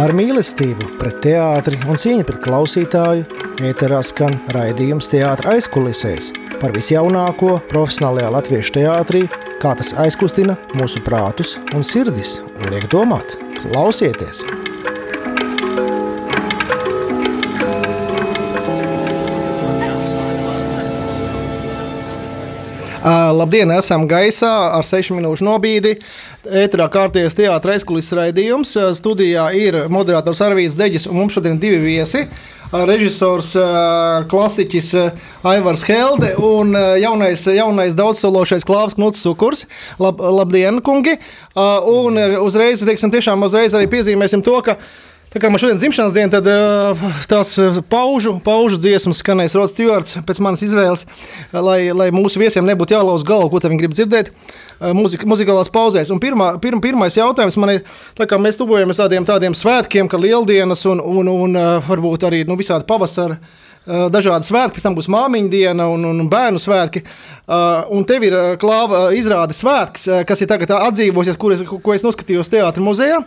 Ar mīlestību pret teātri un cieņu pret klausītāju ēterā skan raidījums teātris aizkulisēs par visjaunāko profesionālajā latviešu teātrī, kā tas aizkustina mūsu prātus un sirdis un liek domāt. Klausieties! Labdien, esam gaisā ar 6 minūšu nobīdi. Ēterā kārtējais teātris aizkulisēs raidījums. Studijā ir moderators Arvīts Deģis un mums šodien divi viesi. Režisors, klasiķis Aivars Helde un jaunais, jaunais daudzsološais Klāvs Knuts Sukurs. Lab, labdien, kungi! Un uzreiz, teiksim, tiešām uzreiz arī piezīmēsim to, ka Tā kā man šodien ir dzimšanas diena, tad uh, tās paužu, paužu dziesmas skanēs Rods Stewards pēc manas izvēles, lai, lai mūsu viesiem nebūtu jālauz galvu, ko viņi grib dzirdēt uh, muzika, muzikālās pauzēs. Un pirmā, pirma, pirmais jautājums man ir, tā kā mēs tuvojamies tādiem, tādiem svētkiem, kā lieldienas un, un, un uh, varbūt arī nu, visādi pavasara dažādi svētki, pēc tam būs māmiņa diena un, un bērnu svētki. Un tev ir klāva izrādes svētks, kas ir tagad atdzīvosies, ko es, ko es noskatījos teātris muzejā.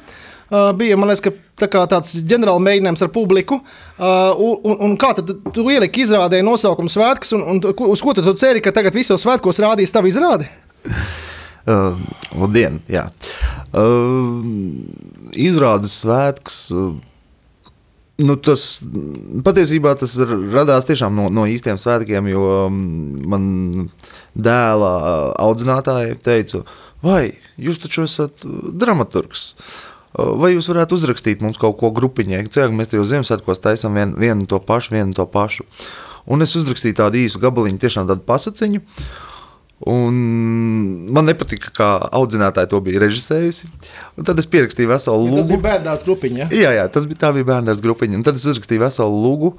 Uh, bija liekas, tā tāds ģenerāla mēģinājums ar publiku. Uh, un, un kā tad tu ieliki izrādē nosaukumu svētkus, un, un uz ko tu ceri, ka tagad visos svētkos rādīs tavu izrādi? Uh, labdien! Jā. Uh, izrādes svētkus. Uh, Nu, tas patiesībā tas radās tiešām no, no īstiem svētkiem, jo um, man dēla audzinātāji teica, vai jūs taču esat dramaturgs? Vai jūs varētu uzrakstīt mums kaut ko grupiņai? Cilvēki, mēs tajos Ziemassvētkos taisām vien, vienu to pašu, vienu to pašu. Un es uzrakstīju tādu īsu gabaliņu, tiešām tādu pasaciņu. Un man nepatika, kā audzinātāja to bija režisējusi. Un tad es pierakstīju veselu lūgu. Tas bija bērnās grupiņa. Jā, jā tas bija, tā bija bērnās grupiņa. Un tad es uzrakstīju veselu lūgu.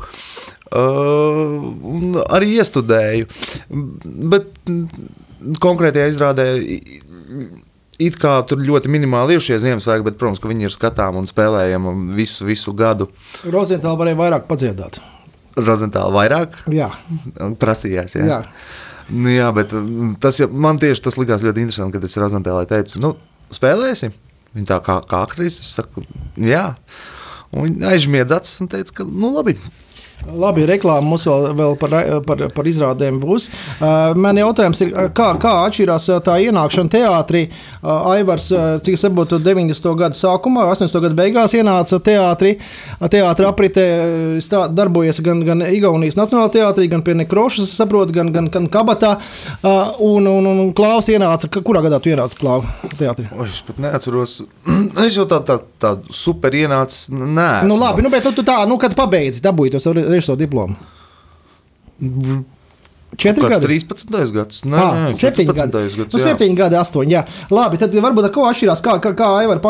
Uh, un arī iestudēju. Bet konkrētajā izrādē It kā tur ļoti minimāli ir šie Ziemassvētki, bet, protams, viņi ir skatāmi un spēlējami visu, visu gadu. Rozentāla varēja vairāk padziedāt. Rozentāla vairāk? Jā. Prasījās, jā. jā. Nu, jā, bet mm, tas, man tieši tas likās ļoti interesanti, kad es Rozentālai teicu, nu, spēlēsim. Viņa tā kā, kā aktrise, es saku, jā. Un viņa aizmiedz acis un teica, ka, nu, labi, Labi, reklāma mums vēl, vēl par, par, par izrādēm būs. Man jautājums ir, kā, kā atšķirās tā ienākšana teātrī? Aivars, cik saprotu, 90. gadu sākumā, 80. gadu beigās ienāca teātrī. Teātra apritē darbojies gan, gan Igaunijas Nacionālajā teātrī, gan pie Nekrošas, saprotu, gan, gan, gan Kabatā. Un, un, un Klaus ienāca, kurā gadā tu ienāci Klaus teātrī? O, es pat neatceros. Es jau tādu tā, tā super ienācis, nē. Nu labi, nu, bet tu, tu tā, nu, kad pabeidzi, dabūji to savu režisora diplomu? Četri gadi. 13. gads. Nē, à, nē, 7 gadi. gads. Nu, 7 gadi, 8. Jā. Labi, tad varbūt ar ko atšķirās, kā, kā, kā Aivar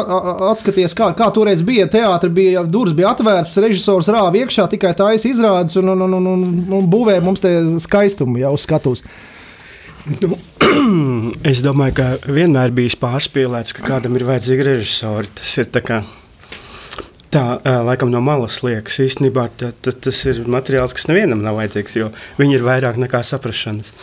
atskaties, kā, kā toreiz bija teātris, bija durvis bija atvērts, režisors rāva iekšā, tikai taisa izrādes un, un, un, un, un būvēja mums te skaistumu jau uz skatuves. Nu, es domāju, ka vienmēr bijis pārspīlēts, ka kādam ir vajadzīgi režisori. Tas ir tā kā tā laikam no malas liekas. Īstenībā tā, tā, tas ir materiāls, kas nevienam nav vajadzīgs, jo viņi ir vairāk nekā saprašanas.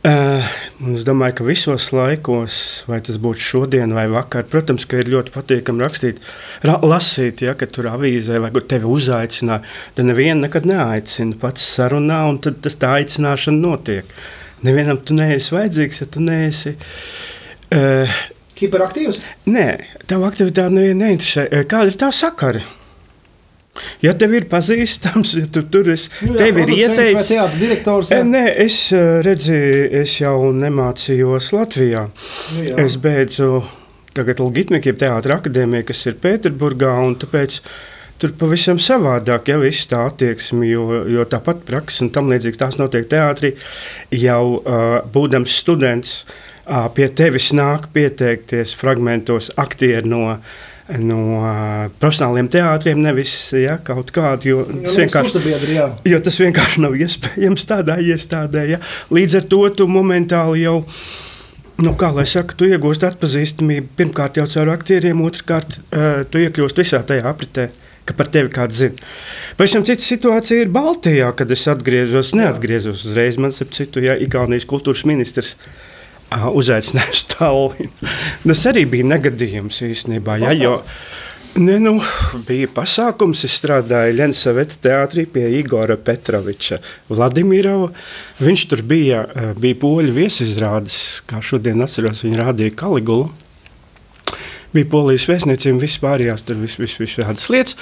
Uh, es domāju, ka visos laikos, vai tas būtu šodien vai vakar, protams, ir ļoti patīkami rakstīt, ra lasīt, ja tur avīzē vai tevi uzaicina. Tad nevienu nekad neaicina, pats sarunā, un tad tas tā aicināšana notiek. Nevienam tu neesi vajadzīgs, ja tu neesi. Uh, Hiperaktīvs? Nē, tava aktivitāte nevienu neinteresē. Kāda ir tā sakara? Ja tev ir pazīstams, ja tu tur esi, nu, jā, tev ir ieteicis, direktors. Jā. Nē, es redzēju, es jau nemācījos Latvijā. Nu, jā. es beidzu tagad Ligitniekiem teātra akadēmiju, kas ir Pēterburgā, un tāpēc tur pavisam savādāk jau viss tā attieksme, jo, jo tāpat praksa un tam līdzīgs tās notiek teātrī, jau uh, būdams students, uh, pie tevis nāk pieteikties fragmentos aktieri no. No profesionāliem teātriem, nevis ja, kaut kādu, jo, tas vienkārši, jo tas vienkārši nav iespējams tādā iestādē. Ja. Līdz ar to tu momentāli jau nu, kā lai saka, tu iegūsti atpazīstamību pirmkārt jau caur aktieriem, otrkārt tu iekļūsti visā tajā apritē. Ka par tevi kāds zina. Pavisam cita situācija ir Baltijā, kad es atgriezos. Neatgriezos uzreiz. Man, ap citu, ja Igaunijas kultūras ministrs uh, uzaicinājuši Tallinu. Tas arī bija negadījums īstenībā. Ja, jo, Ne, nu, bija pasākums, es strādāju Lensaveta teātrī pie Igora Petroviča Vladimirova. Viņš tur bija, eh, bija poļu viesizrādes, kā šodien atceros, viņa rādīja Kaligulu. Bija polijas vēstniecība, vispārējās tur vis, vis, visādas lietas.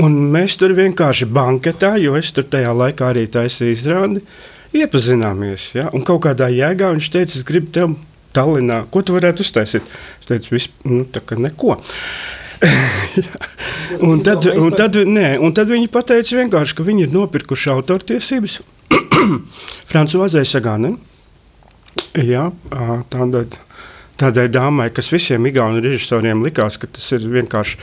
Un mēs tur vienkārši banketā, jo es tur tajā laikā arī taisīju izrādi, iepazināmies. Ja? Un kaut kādā jēgā viņš teica, es gribu tev Tallinā, ko tu varētu uztaisīt? Es teicu, vis, nu, tā kā neko. un, tad, un, tad, nē, un tad viņi pateica vienkārši, ka viņi ir nopirkuši autortiesības Frančūzai Sagānai. Jā, tādai, tādai dāmai, kas visiem igaunu režisoriem likās, ka tas ir vienkārši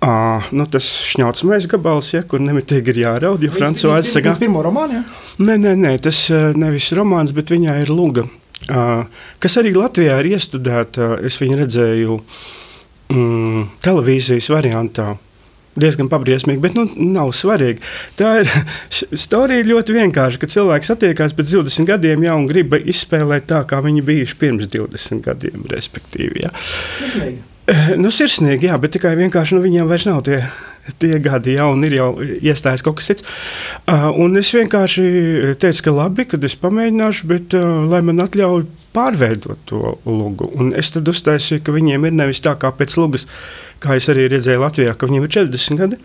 À, nu tas šņaucamais gabals, ja, kur nemitīgi ir jāraud. Jo Frančūzē sagā... Tas ir pirmo romānu, ja? Nē, nē, nē, tas nevis romāns, bet viņā ir luga, kas arī Latvijā ir iestudēta. Es viņu redzēju uh, mm, televīzijas variantā. Diezgan pabriesmīgi, bet nu, nav svarīgi. Tā ir storija ļoti vienkārša, ka cilvēks satiekās pēc 20 gadiem jau un grib izspēlēt tā, kā viņi bijuši pirms 20 gadiem. Respektīvi, jā. Sirsnīgi. Nu, sirsnīgi, jā, bet tikai vienkārši nu, viņiem vairs nav tie tie gadi jau ir jau iestājis kaut kas cits. Uh, un es vienkārši teicu, ka labi, kad es pamēģināšu, bet uh, lai man atļauj pārveidot to lugu. Un es tad uztaisīju, ka viņiem ir nevis tā kā pēc lugas, kā es arī redzēju Latvijā, ka viņiem ir 40 gadi.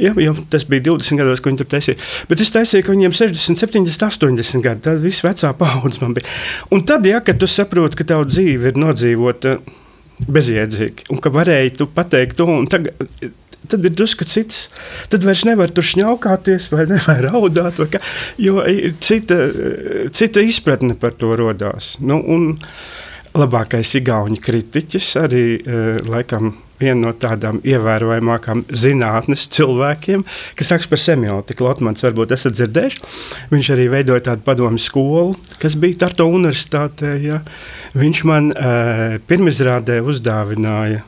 Jā, jau tas bija 20 gados, kad viņi tur taisīja. Bet es taisīju, ka viņiem 60, 70, 80 gadi. Tad viss vecā paudze man bija. Un tad, ja tu saproti, ka tava dzīve ir nodzīvota bezjēdzīgi, un ka varēji tu pateikt to, un tagad tad ir drusku cits. Tad vairs nevar tur šņaukāties vai nevar raudāt, vai kā, jo ir cita, cita izpratne par to rodās. Nu, un labākais igauņu kritiķis arī eh, laikam viena no tādām ievērojamākām zinātnes cilvēkiem, kas raksta par semiotiku. Lotmans varbūt esat dzirdējuši. Viņš arī veidoja tādu padomu skolu, kas bija Tartu universitātē. Ja. Viņš man uh, pirmizrādē uzdāvināja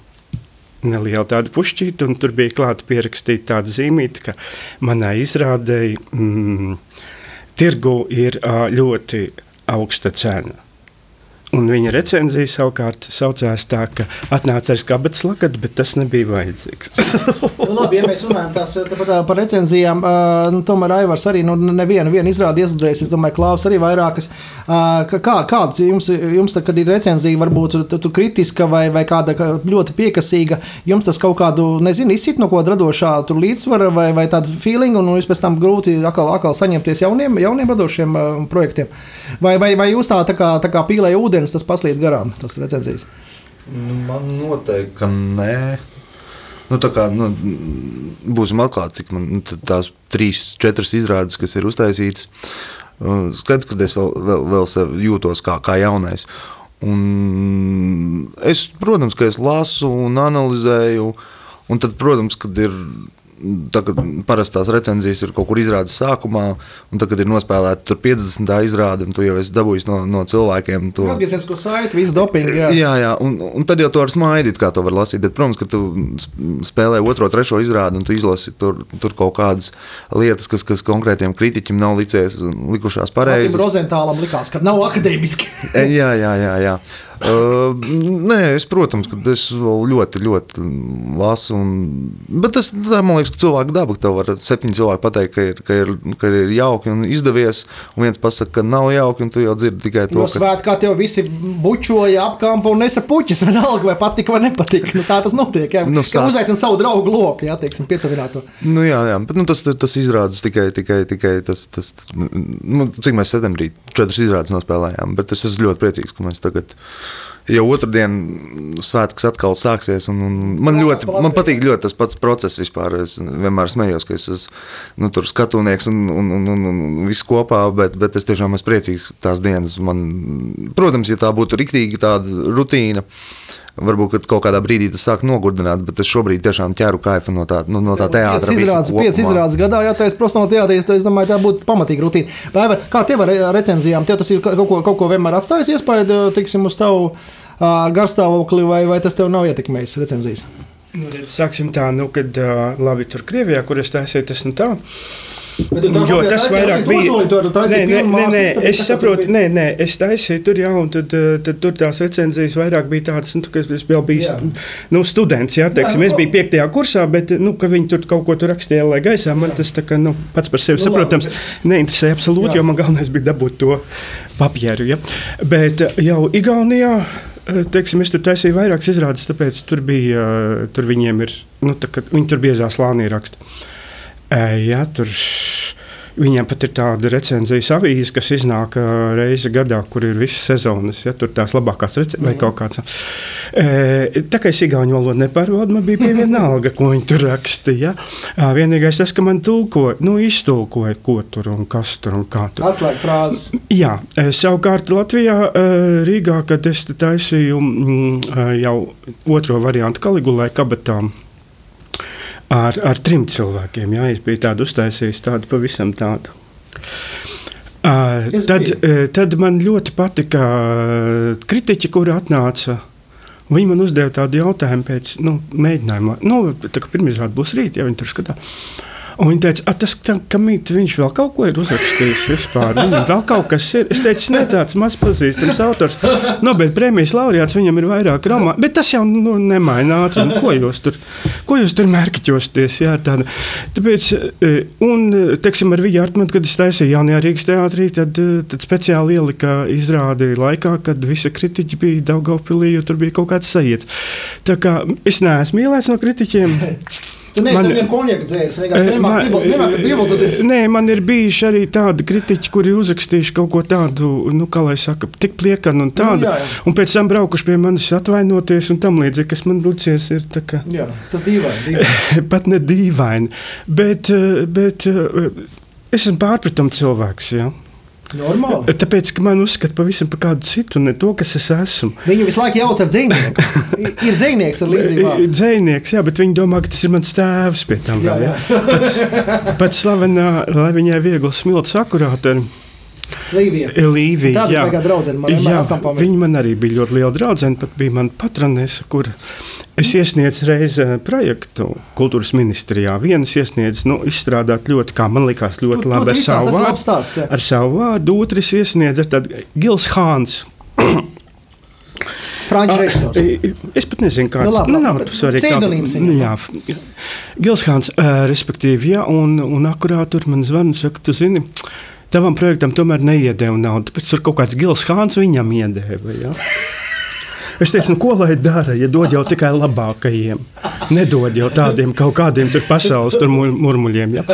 neliela tāda pušķīta, un tur bija klāta pierakstīta tāda zīmīta, ka manai izrādēji mm, tirgu ir ļoti augsta cena. Un viņa recenzija savukārt saucās tā, ka atnāca ar skabats lakatu, bet tas nebija vajadzīgs. nu, labi, ja mēs runājam tās, par, par recenzijām, uh, nu, tomēr Aivars arī nu, nevienu izrādi iesudrējis. Es domāju, Klaus arī vairākas. Uh, kā, kāds jums, jums tad, kad ir recenzija, varbūt tu, tu kritiska vai, vai kāda ļoti piekasīga, jums tas kaut kādu, nezinu, izsit no ko radošā līdzsvara vai, vai tādu feelingu, un jūs pēc tam grūti atkal, atkal saņemties jauniem, jauniem radošiem uh, projektiem. Vai, vai, vai jūs tā, tā kā, tā kā pīlēja ūdeni? Dienas tas paslīd garām, tas recenzijas? Man noteikti, nē. Nu, kā, nu, būsim atklāti, cik man nu, tās trīs, četras izrādes, kas ir uztaisītas. Skaidrs, ka es vēl, vēl, vēl jūtos kā, kā jaunais. Un es, protams, ka es lasu un analizēju, un tad, protams, kad ir Tagad parasti tās recenzijas ir kaut kur izrādes sākumā, un tagad ir nospēlēta 50. izrāde, un tu jau esi dabūjis no, no cilvēkiem to atgriezenisko saiti, visu dopingu. Jā, jā, jā un, un tad jau to var smaidīt, kā to var lasīt. Bet, protams, ka tu spēlē otro, trešo izrādi, un tu izlasi tur, tur kaut kādas lietas, kas, kas konkrētiem kritiķiem nav licēs, likušās pareizi. Rozentālam likās, ka nav akadēmiski. jā, jā, jā. jā. Uh, nē, es, protams, ka es vēl ļoti, ļoti lasu. Un, bet tas, tā, man liekas, ka cilvēku daba, ka tev var septiņi cilvēki pateikt, ka ir, ka ir, ka ir jauki un izdevies, un viens pasaka, ka nav jauki, un tu jau dzirdi tikai to. No ka... svētkā tev visi bučoja apkampa un nesa puķis, vienalga, vai patika vai nepatika. Nu, tā tas notiek. Jā, nu, sā... uzaicina savu draugu loku, jā, teiksim, pietuvināt to. Nu, jā, jā, bet nu, tas, tas izrādes tikai, tikai, tikai tas, tas, nu, cik mēs septembrī četras izrādes nospēlējām, bet es esmu ļoti priecīgs, ka mēs tagad jau otrdien svētks atkal sāksies. Un, un man, ļoti, man patīk ļoti tas pats process vispār. Es vienmēr smējos, ka es esmu nu, tur skatunieks un, un, un, un, un viss kopā, bet, bet es tiešām esmu priecīgs tās dienas. Man, protams, ja tā būtu riktīgi tāda rutīna. Varbūt kaut kādā brīdī tas sāk nogurdināt, bet es šobrīd tiešām ķeru kaifu no tā, no, no tā teātris. Pieci izrādes, pieci izrādes gadā, ja tā ir profesionāla teātris, tad es domāju, tā būtu pamatīga rutīna. Vai, vai, kā tev ar recenzijām? Tev tas ir kaut ko, kaut ko vienmēr atstājis iespēju, teiksim, uz tavu garstāvokli, vai, vai tas tev nav ietekmējis recenzijas? Nu, sāksim tā, nu, kad uh, labi tur Krievijā, kur es taisīju, tas nu tā. Bet tā Jo tas vairāk bija. Nē, nē, nē, nē, es saprotu, nē, nē, es taisīju tur jau, un tad, tad tur tās recenzijas vairāk bija tādas, nu, ka es vēl biju Jā. nu, students, jā, teiksim, es nu, biju piektajā kursā, bet, nu, ka viņi tur kaut ko tur rakstīja, lai gaisā, man tas tā kā, nu, pats par sevi Nu, saprotams, neinteresēja absolūti, jo man galvenais bija dabūt to papieru, ja. Bet jau Igaunijā, teiksim, es tur taisīju vairākas izrādes, tāpēc tur bija, eh, tur viņiem ir, nu, tā, viņi tur biezā slānī raksta. Eh, Jā, tur viņiem pat ir tāda recenzijas avīze, kas iznāk ā, reizi gadā, kur ir visas sezonas. Ja, tur tās labākās recenzijas vai kaut kāds. E, tā kā es igauņu valodu nepārvaldu, man bija pie vienalga, ko viņi tur rakstīja. Ja. Vienīgais tas, ka man tulkoja, nu, iztulkoja, ko tur un kas tur un kā tur. Atslēga frāzes. Jā, savukārt Latvijā, Rīgā, kad es taisīju mm, jau otro variantu Kaligulai kabatām. Ar, ar trim cilvēkiem. Jā, es biju tādu uztaisījis, tādu pavisam tādu. Uh, tad, tad man ļoti patika kritiķi, kuri atnāca. Viņi man uzdeva tādu jautājumu pēc nu, mēģinājuma. Nu, tā kā pirmizrāde būs rīt, ja viņi tur skatās. Un viņi teica, "A, tas, tam, kam mīt, viņš vēl kaut ko ir uzrakstījis vispār. Viņam vēl kaut kas ir. Es teicu, ne tāds maz pazīstams autors. Nobel prēmijas laureāts, viņam ir vairāk romānu, bet tas jau nu, nemaina ātri. Nu, Ko jūs tur, ko jūs tur mērķiķosties? Jā, tāda. Tāpēc, e, un, e, teiksim, ar Viju Artmanu, kad es taisīju jaunajā Rīgas teātrī, tad, e, tad speciāli ielika izrādi laikā, kad visi kritiķi bija Daugavpilī, jo tur bija kaut kāds sajiet. Tā kā es neesmu mīlēts no kritiķiem. Tu neesi Man- konjaku dzēris, Eh, vienkārši man- nemāki bibultoties. Nē, man ir bijuši arī tādi kritiķi, kuri uzrakstījuši kaut ko tādu, nu, kā lai saka, tik pliekanu un tādu. Nu, jā, jā. un pēc tam braukuši pie manis atvainoties un tam līdzīgi, kas man licies ir tā kā. Jā, tas dīvaini. dīvaini. Pat ne dīvaini. Bet, eh, bet eh, es esmu pārpratums cilvēks. Ja? Normāli. Tāpēc, ka man uzskata pavisam par kādu citu, ne to, kas es esmu. Viņu visu laiku jauc ar dzīvnieku. Ir dzīvnieks ar līdzīgu vārdu. Dzēnieks, jā, bet viņi domā, ka tas ir mans tēvs pie tam. Jā, vēl, jā. ja? Pat slavenā, lai viņai viegli smilts akurāt Līvija. Līviju. Tā bija kā draudzene, man jā, viņa man arī bija ļoti liela draudzene, pat bija mana patronese, kur es iesniedzu reizi projektu kultūras ministrijā. Vienas iesniedz, nu, izstrādāt ļoti, kā man likās, ļoti Tu- labi tu ar savu vārdu. stāsts, jā. Ar savu vārdu, otrs iesniedz ar tādu Gils Hāns. Franču režisors. I- Es pat nezinu, kāds Nu, labi, nu, nav tas svarīgi. pseidonīms viņam. Jā, Gils Hāns, uh, respektīvi, jā, un, un akurāt tur man zvana, saka, tu zini, tavam projektam tomēr neiedēva naudu, tāpēc tur kaut kāds Gils Hāns viņam iedēva. Jā. Es teicu, nu, ko lai dara, ja dod jau tikai labākajiem. Nedod jau tādiem kaut kādiem tur pasaules tur mur- murmuļiem. Ja?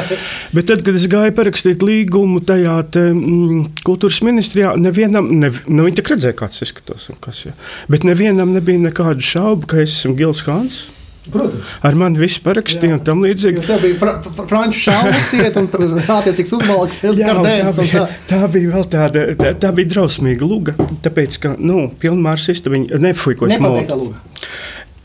Bet tad, kad es gāju parakstīt līgumu tajā te, mm, kultūras ministrijā, nevienam, ne, nu, viņi tik redzēja, kāds izskatās. un Kas, ja? Bet nevienam nebija nekādu šaubu, ka es esmu Gils Hāns. Protams. Ar mani viss parakstīja un tam līdzīgi. tev bija fra fra franču šāvis, iet un attiecīgs uzmalks, Jā, tā, kardēns un bija, tā. tā bija vēl tāda, tā, tā bija drausmīga luga. Tāpēc, ka, nu, pilnmārs istabiņa nefuj, ko es Nepabeigta mūžu.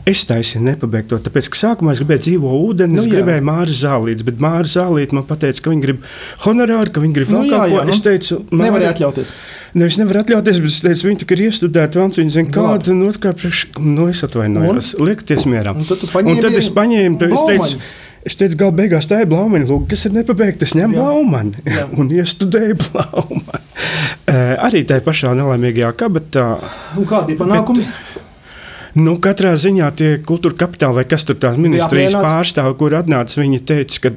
Es taisīju nepabeigto, tāpēc, ka sākumā es gribēju dzīvo ūdeni, Nu, es jā. gribēju māras zālītes, bet māras zālīte man teica, ka viņi grib honorāru, ka viņi grib vēl Nu, kaut jā, ko. jā, nu, Es teicu, Māra- atļauties. Nevis nevar atļauties, bet es teicu, viņi ir iestudēti, vēl viņi zina, Nu, kāda ir otrā priekš, nu, es atvainojos, liekties mierā. Un tad un tad es paņēmu, tad es teicu. Es teicu, gala beigās tā ir blaumaņa, lūk, kas ir nepabeigta. Es ņemu Jā. blaumani Jā. un iestudēju blaumani. Uh, arī tajā pašā nelaimīgajā kabatā. Un kādi bija panākumi? Nu, katrā ziņā tie kultūra kapitāli vai kas tur tās ministrijas apmierināti? pārstāvji, kur atnāca, viņi teica, ka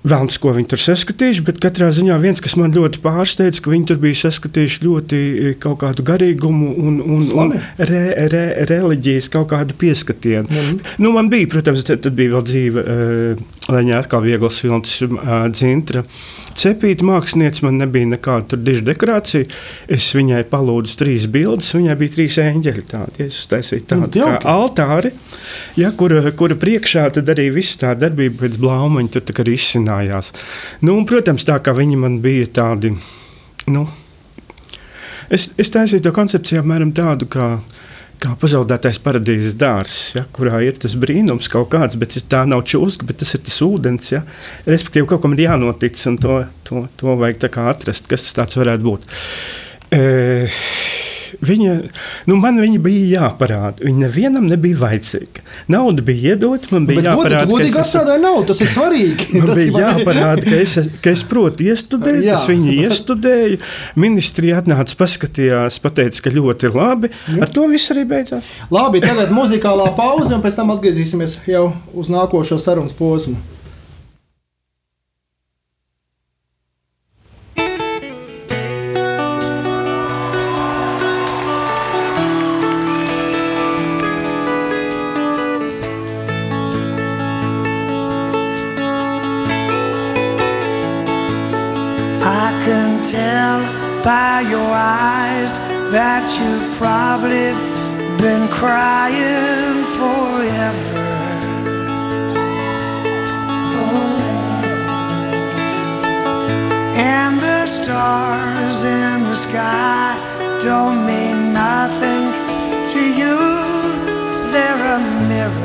Vēlams, ko viņi tur saskatījuši, bet katrā ziņā viens, kas man ļoti pārsteidz, ka viņi tur bija saskatījuši ļoti e, kaut kādu garīgumu un, un, un re, re, reliģijas kaut kādu pieskatienu. Mhm. Nu, man bija, protams, tad, tad bija vēl dzīve, lai viņa atkal viegls filmas uh, dzintra. Cepīta mākslinieca, man nebija nekāda diža dekorācija. Es viņai palūdzu trīs bildes, viņai bija trīs eņģeļi tādi. Es uztaisīju tādu Nu, kā altāri, ja, kura, kura priekšā arī viss tā darbība pēc blaumaņa tur arī izcinājās. Nu, un, protams, tā kā viņi man bija tādi, nu, es, es taisīju to koncepciju apmēram tādu, kā, kā pazaudētais paradīzes dārzs, ja, kurā ir tas brīnums kaut kāds, bet tā nav čūska, bet tas ir tas ūdens. Ja. Respektīvi, kaut kam ir jānotic, un to, to, to vajag atrast, kas tas varētu būt. E, viņa, nu man viņa bija jāparāda. Viņa nevienam nebija vajadzīga. Nauda bija iedota, man bija Bet jāparāda. godīgi, godīgi atstrādāja naudu, tas ir svarīgi. Man Tas bija jāparāda, ka es, ka es protu iestudēt, Jā. es viņu iestudēju. Ministrija atnāca, paskatījās, pateica, ka ļoti labi. Ar to viss arī beidzās. Labi, tagad muzikālā pauze, un pēc tam atgriezīsimies jau uz nākošo sarunas posmu. By your eyes that you've probably been crying forever. And the stars in the sky don't mean nothing to you, they're a mirror.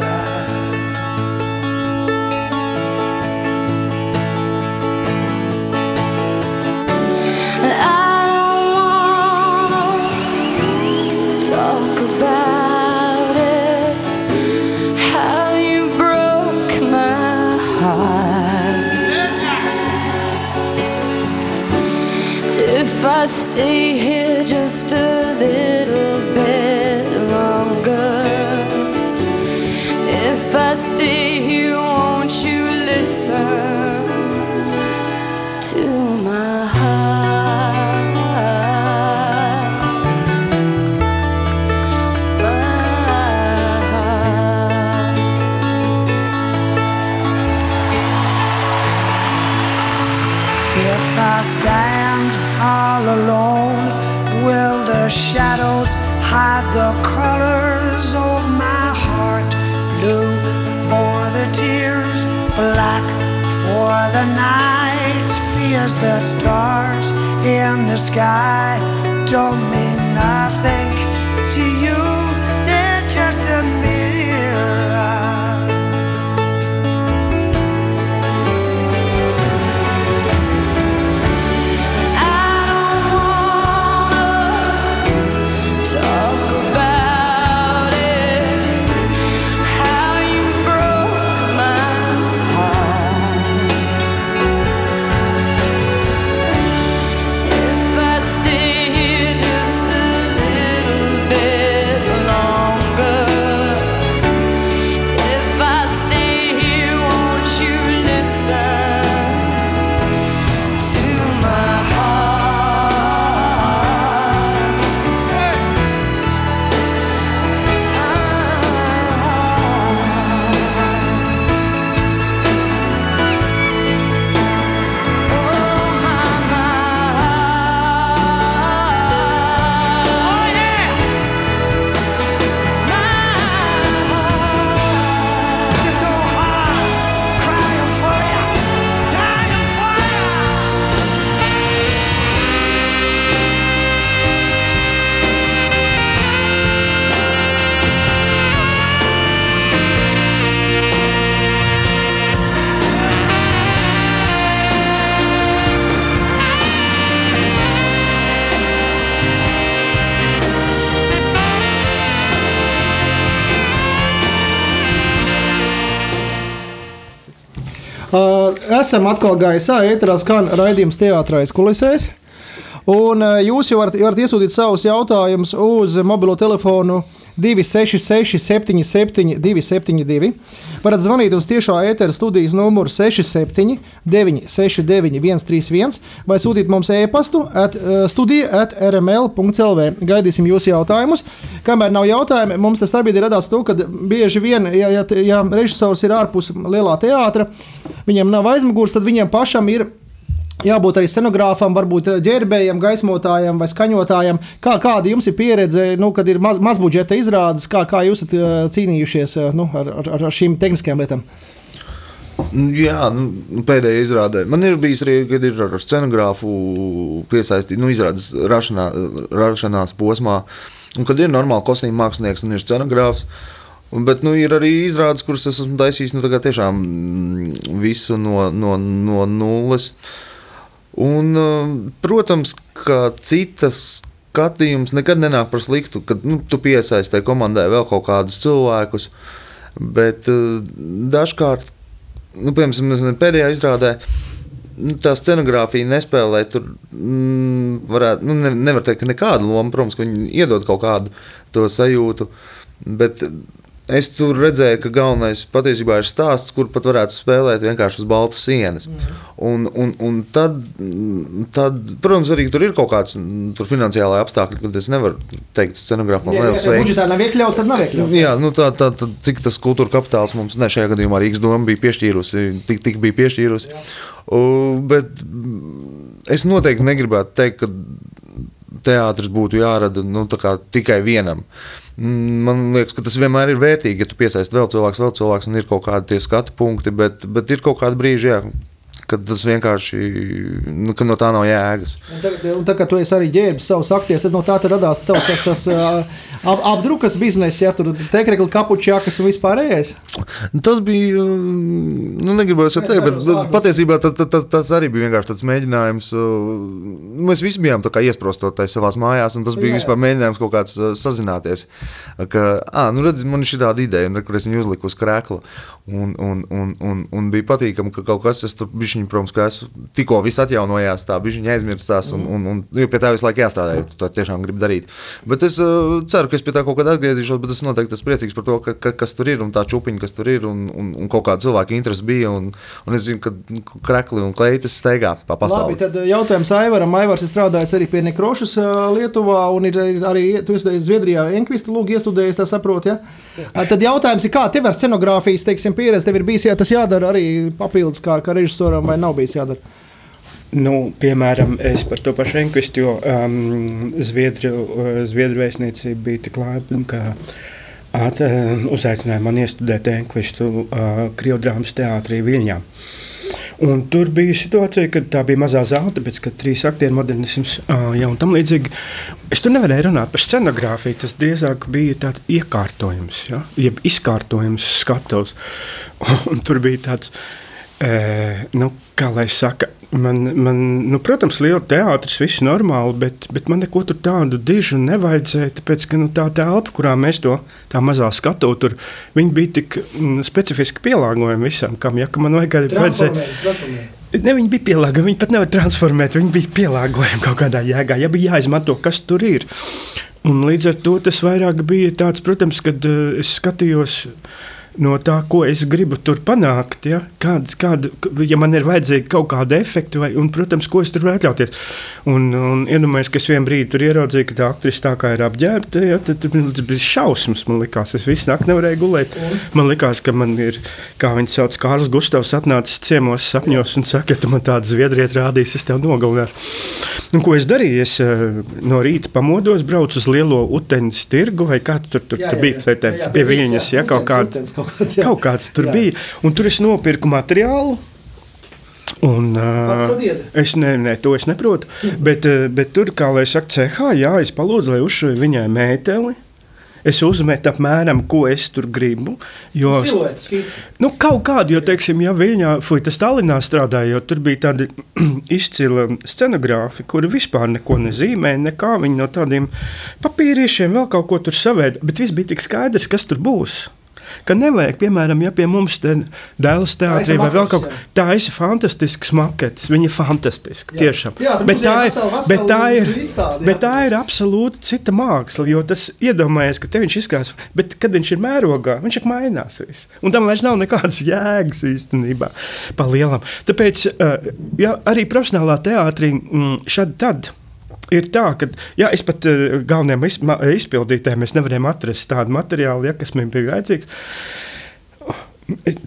Esam atkal gaisā, ēterā skan raidījums teātrais kulisēs. Un uh, jūs jau varat, varat iesūtīt savus jautājumus uz mobilo telefonu 266, 77, 272. Varat zvanīt uz tiešā ētera studijas numuru 67, 969, 131 vai sūtīt mums e-pastu at, uh, studija at rml.clv. Gaidīsim jūsu jautājumus. Kamēr nav jautājumi, mums tas starpīgi radās to, ka bieži vien, ja, ja, ja režisors ir ārpus lielā teātra, viņam nav aizmugurs, tad viņam pašam ir jābūt arī scenogrāfam, varbūt ģērbējam, gaismotājam vai skaņotājam. Kā, kāda jums ir pieredze, nu, kad ir maz, mazbudžeta izrādes, kā, kā jūs esat eh, cīnījušies eh, nu, ar, ar, ar šīm tehniskajām lietām? Jā, nu, pēdējā izrādē. Man ir bijis arī, kad ir ar scenogrāfu piesaistīts, nu, izrādes rašanā, rašanās posmā, un kad ir normāli kostīm mākslinieks un ir scenogrāfs. Bet nu, ir arī izrādes, kuras es esmu taisījis nu, tiešām mm, visu no, no, no nulles. Un, uh, protams, ka citas skatījums nekad nenāk par sliktu, kad nu, tu piesaistīji komandai vēl kaut kādus cilvēkus. Bet uh, dažkārt, nu, piemēram, pēdējā izrādē, nu, tā scenogrāfija nespēlē tur. Mm, varētu, nu, ne, nevar teikt, nekādu lomu, protams, ka viņi iedod kaut kādu to sajūtu. Bet es tur redzēju, ka galvenais patiesībā ir stāsts, kur pat varētu spēlēt vienkārši uz baltas sienas. Un, un, un tad, tad, protams, arī tur ir kaut kāds mm, tur finansiālai apstākļi, kad es nevaru teikt scenogrāfam, Ja, liels veids. budžetā nav iekļauts, tad nav iekļauts. Jā, nu tā, tā, tā, cik tas kultūra kapitāls mums ne, šajā gadījumā Rīgas doma bija piešķīrusi, tik, tik bija piešķīrusi. U, bet mm, es noteikti negribētu teikt, ka teātris būtu jārada nu, tikai vienam. Mm, Man liekas, ka tas vienmēr ir vērtīgi, ja tu piesaisti vēl cilvēku, vēl cilvēku, un ir kaut kādi tie skatu punkti, bet, bet ir kaut kādi brīži, jā, kad tas vienkārši nu, ka no tā nav jēgas. Un tagad, un tā kā tu arī ģērbis savus akties, tad no tā tad radās tavs tas, tas ap, apdrukas bizness, ja tur tekrekli kapučākas un vispārējais. Tas bija. mm, Nu, negribu jau teikt, bet patiesībā tas, tas, tas arī bija vienkārši tāds mēģinājums. Mēs visi bijām tā kā iesprostoties savā mājās, un tas bija Jā, jā. vispār mēģinājums kaut kāds sazināties. Ka, ah, nu, redz, man ir šī tāda ideja, un kur es viņu uzliku uz krēkla. Un, un, un, un, un bija patīkami, ka kaut kas, es tur bišķiņ, protams, ka es tikko viss atjaunojās, tā bišķiņ aizmirstās, un, un, un jo pie tā visu laiku jāstrādā, ja tu to tiešām gribi darīt. Bet es uh, ceru, ka es pie tā kaut kad atgriezīšos, bet es noteikti esmu priecīgs par to, ka, ka, kas tur ir un tā čupiņa, kas tur ir, un, un, un kaut kāda cilvēka interese bija, un, un es zinu, ka krekli un kleitas steigā pa pasauli. Labi, tad ā, jautājums Aivaram. Aivars ir strādājis arī pie Nekrošas ā, Lietuvā, un ir, ir arī tu esi Zviedrijā Enkvista lūgi iestudējis, tā saprot, ja? Ā, Tad jautājums ir, kā tev ar scenogrāfijas, teiksim, pieredzi, tev ir bijis, jā, tas jādara arī papildus kā, kā režisoram, vai nav bijis jādara? Nu, piemēram, es par to pašu Enkvistu, jo um, Zviedru, Zviedru vēstniecība bija tik laipna, ka at, uh, uzaicināja mani iestudēt Enkvistu uh, Krievdrāmas teātrī Viļņā. Un tur bija situācija, kad tā bija mazā zāle, tāpēc, ka trīs aktieru modernisms uh, jau un tam līdzīgi. Es tur nevarēju runāt par scenogrāfiju. Tas drīzāk bija tāds iekārtojums, ja? jeb izkārtojums skatuves. Un tur bija tāds, e, nu, kā lai saka, man, man nu, protams, liela teātris, viss normāli, bet, bet man neko tur tādu dižu nevajadzēja, tāpēc, ka nu, tā telpa, kurā mēs to tā mazā skatu, tur bija tik mm, specifiski pielāgojami visam, kam, ja, ka man vajag, vajadzēja. Ne, viņi bija pielāgojami, viņi pat nevar transformēt, viņi bija pielāgojami kaut kādā jēgā. Ja bija jāizmanto, kas tur ir. Un līdz ar to tas vairāk bija tāds, protams, kad uh, es skatījos. No tā, ko es gribu tur panākt, ja, kāds, kāda, ja man ir vajadzīga kaut kāda efekta, vai, un, protams, ko es tur varu atļauties. Un, un iedomājos, ka es vienā brīdī tur ieraudzīju, ka tā aktrise tā kā ir apģērbta, ja, tad, tad bija šausmas. Man liekas, es visu nakti nevarēju gulēt. Man liekas, ka man ir, kā viņi sauc, Kārls Gustavs atnācis ciemos sapņos un saka, tu man tādu zviedriet rādīsi, es tev nogalināšu. Un, ko es darīju? Es eh, no rīta pamodos, braucu uz lielo uteņas tirgu, vai kā tur, tur, tur bija, vai te, pie viņas, ja kaut kāda. Kaut kāds, jā. Kaut kāds tur Jā. bija. Un tur es nopirku materiālu. Un, uh, es ne, ne, to es neprotu. Bet, uh, bet tur, kā lai saka, cehā, jā, es palūdzu, lai uzšuju viņai mēteli. Es uzmetu apmēram, ko es tur gribu. Jo. Nu, kaut kādu, jo, teiksim, ja Viļņā, fuj, tas Stalinā strādāja, jo tur bija tādi izcila scenogrāfi, kuri vispār neko nezīmē, nekā viņi no tādiem papīriešiem vēl kaut ko tur savēd, bet viss bija tik skaidrs, kas tur būs. Ka nevajag, piemēram, ja pie mums te dēls teātrī vai vēl kaut kā tā ir fantastisks maketis. Viņa ir fantastiska, Jā. tiešām. Jā, bet, tā ir, vesela- vesela bet, tā ir, izstāde, jā. bet tā ir absolūti cita māksla. Jo tas iedomājies, ka te viņš izskatās, bet kad viņš ir mērogā, viņš ir mainās. Viss. Un tam vairs nav nekādas jēgas īstenībā. Pa lielam. Tāpēc eh, ja, arī profesionālā teātrī mm, šad tad. Ir tā, ka jā, es pat uh, galvenajam izma- izpildītājam mēs nevarējām atrast tādu materiālu, ja, kas man bija vajadzīgs.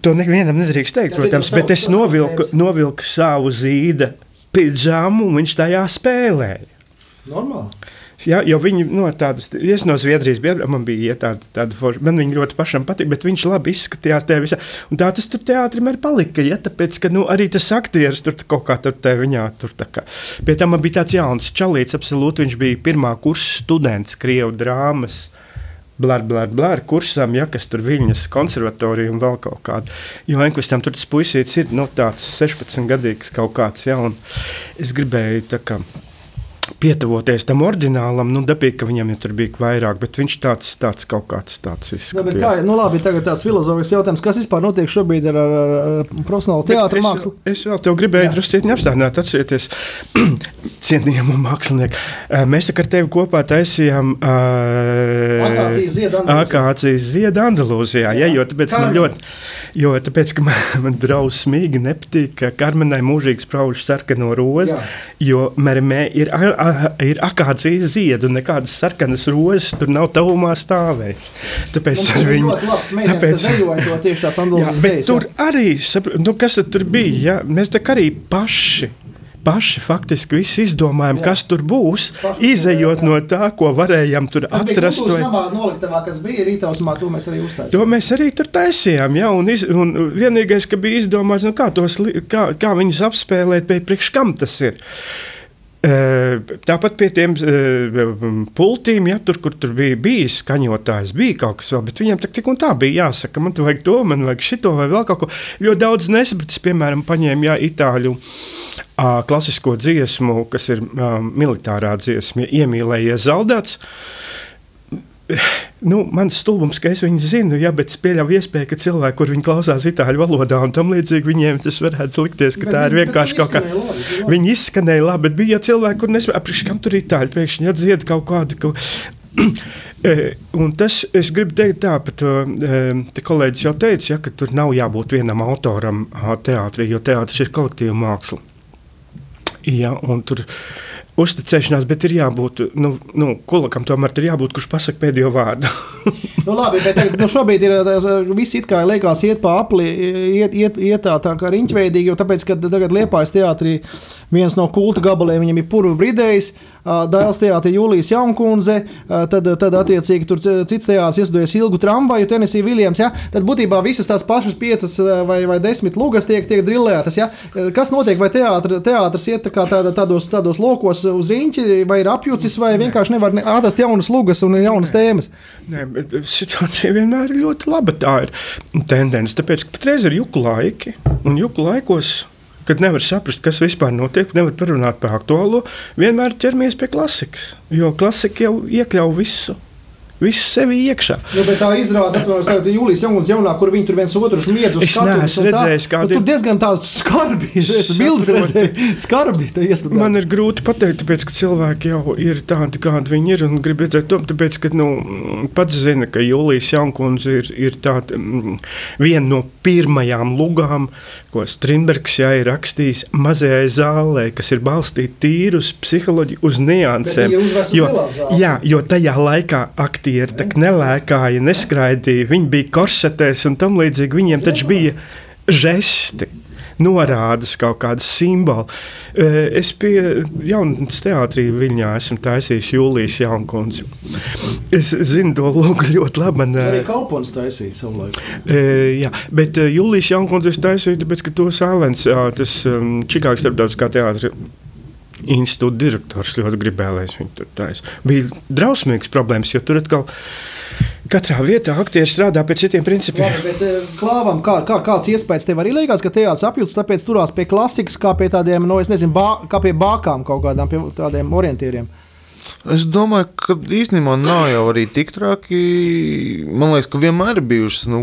To nevienam nedrīkst teikt, Jā, protams, bet es novilku, novilku savu zīda pidžamu, un viņš tajā spēlēja. Normāli. Jā, jo viņi no tādas, es no Zviedrijas biju, man bija ja, tāda, tāda forša, man viņa ļoti pašam patīk, bet viņš labi izskatījās tajā visā. Un tā tas tur teātrim arī palika, ja, tāpēc, ka nu, arī tas aktieris tur kaut kā tur te viņā, tur tā kā. Pie tam man bija tāds jauns čalīts, absolūti, viņš bija pirmā kursa students Krievu drāmas. Blār, blār, blār, kursam, ja kas tur viņas konservatorija un vēl kaut kāda. Jo Enkvistam tur tas puisītis ir nu, tāds 16 gadīgs kaut kāds, ja, un es gribēju tā kā Pietuvoties tam oriģinālam, nu, dabīgi, ka viņam jau tur bija vairāk, bet viņš tāds, tāds kaut kāds tāds Nu, bet izskatījās. kā, nu labi, tagad tāds filozofisks jautājums, kas vispār notiek šobrīd ar, ar, ar, ar profesionālu teātru es, mākslu? vēl- es vēl te gribēju drusku apstādināt, atcerieties, cienījamu mākslinieku. Mēs ar tevi kopā taisījām uh, Akācijas ziedu Andalūzijā. Ja, jo tāpēc, ka man Karmen. ļoti, jo tāpēc, ka man, man drausmīgi nepatīk, ka Karmenai mūžīgi sprauž sarkano rozi, jo Mermē ir, a- a- ir akācijas ziedu, un nekādas sarkanas rozes tur nav tavumā stāvējušas. Tāpēc ar viņu. kas dejoja to tieši tās Jā, bet dejas, tur jā. arī, nu, kas tad tur bija? Ja? Mēs tā kā arī paši. Paši faktiski visi izdomājām, Jā. kas tur būs. Paši Izejot jā. no tā, ko varējām tur Tas bija atrast. vai- namā noliktavā, kas bija rītausmā, to mēs arī To uztaisījām. mēs arī tur taisījām. Ja? Un iz, un vienīgais, ka bija izdomāts, nu, kā, tos, kā, kā viņus apspēlēt, bet priekš kam tas ir. Tāpat pie tiem pultīm, ja tur, kur tur bija bijis skaņotājs, bija kaut kas vēl, bet viņam tak, tik un tā bija jāsaka, man te vajag to, man vajag šito vai vēl kaut ko. Ļoti daudz nesapratis, piemēram, paņēma jā, itāļu klasisko dziesmu, kas ir militārā dziesma, iemīlējies zaudēts. Nu, mans stulbums, ka es viņu zinu, jā, bet es pieļauju iespēju, ka cilvēki, kur viņi klausās itāļu valodā un tam līdzīgi, viņiem tas varētu likties, ka Bet tā ir vienkārši kaut kā. labi, labi. Viņi izskanēja labi, bet bija cilvēki, kur nesaprotu, kam tur itāļu pēkšņi atdzied kaut kādu. Kaut... E, Un tas, es gribu teikt, tā, par to e, te kolēģis jau teica, ja, ka tur nav jābūt vienam autoram teātrī, jo teātris ir kolektīva māksla. Un tur uzticēšanās, bet ir jābūt, nu, nu kolekam tomēr ir jābūt, kurš pasakā pēdējo vārdu. Nu, labi, bet tagad, nu, šobrīd ir tās, visi it kā liekas iet pa apli, iet, iet, iet tā, tā kā riņķveidīgi, jo tāpēc, ka tagad Liepājas teātrī viens no kulta gabaliem viņam ir purvu bridējs, Dēls teātrī Jūlijas Jaunkundze, tad, tad attiecīgi tur cits teātris iesdojas ilgu tramvaju, Tennessee Williams, ja? tad būtībā visas tās pašas piecas vai, vai desmit lugas tiek, tiek drillētas, ja? Kas notiek, vai teātri, teātris iet tā kā tāda, tādos, tādos lokos uz riņķi, vai ir apjucis, vai vienkārši nevar ne- atrast jaunas lugas un jaunas tēmas? Nē, bet situācija vienmēr ir ļoti laba. Tā ir tendence. Tāpēc, ka patreiz ir juku laiki, un juku laikos, kad nevar saprast, kas vispār notiek, nevar parunāt par aktuālo, vienmēr ķeramies pie klasikas. Jo klasika jau iekļauj visu, visu sevi iekšā. Nu, bet tā izrāda, ka Jūlijas Jaunums, jaunā, kur viņi tur viens otru smiedz uz Es skatuves tā. redzējis, kādi Nu, tur diezgan tāds skarbi. Es bildes redzēju, skarbi. Man ir grūti pateikt, tāpēc, ka cilvēki jau ir tādi, kādi viņi ir. un Grib redzēt, to, tāpēc, ka nu, pats zina, ka Jūlijas Jankundze ir, ir tāda, mm, viena no pirmajām lugām, ko Strunbergs jā, ir rakstījis mazajai zālē, kas ir balstīta tīri uz psiholoģiju, uz niansēm. Jo, jā, jo tajā laikā aktieri tak nelēkāja, neskraidīja, viņi bija korsetēs un tam līdzīgi. Viņiem taču bija žesti. Norādes kaut kādas simboli. Eh, Es pie Jaunatnes teātrī Viņā esmu taisījis Jūlijas Jaunkundzi. Es zinu to logu ļoti labi. Man, Arī eh, Kaupons taisīja savu laiku. E, jā, bet uh, Julijas Jankundze taisīja, tāpēc, ka to Sālens, tas um, Čikāgas starptautiskā teātra institūta direktors ļoti gribēja, lai es viņu tur taisītu. Bija drausmīgas problēmas, jo tur atkal katrā vietā aktieri strādā pēc citiem principiem. Labi, bet eh, klāvam, kā, kā, kāds iespējas tev arī liekas, ka teātris apjūts, tāpēc turās pie klasikas, kā pie tādiem, no, es nezinu, bā, kā pie bākām kaut kādām, pie tādiem orientieriem. Es domāju, ka īstenībā nav jau arī tik traki. Man liekas, ka vienmēr ir bijušas, nu,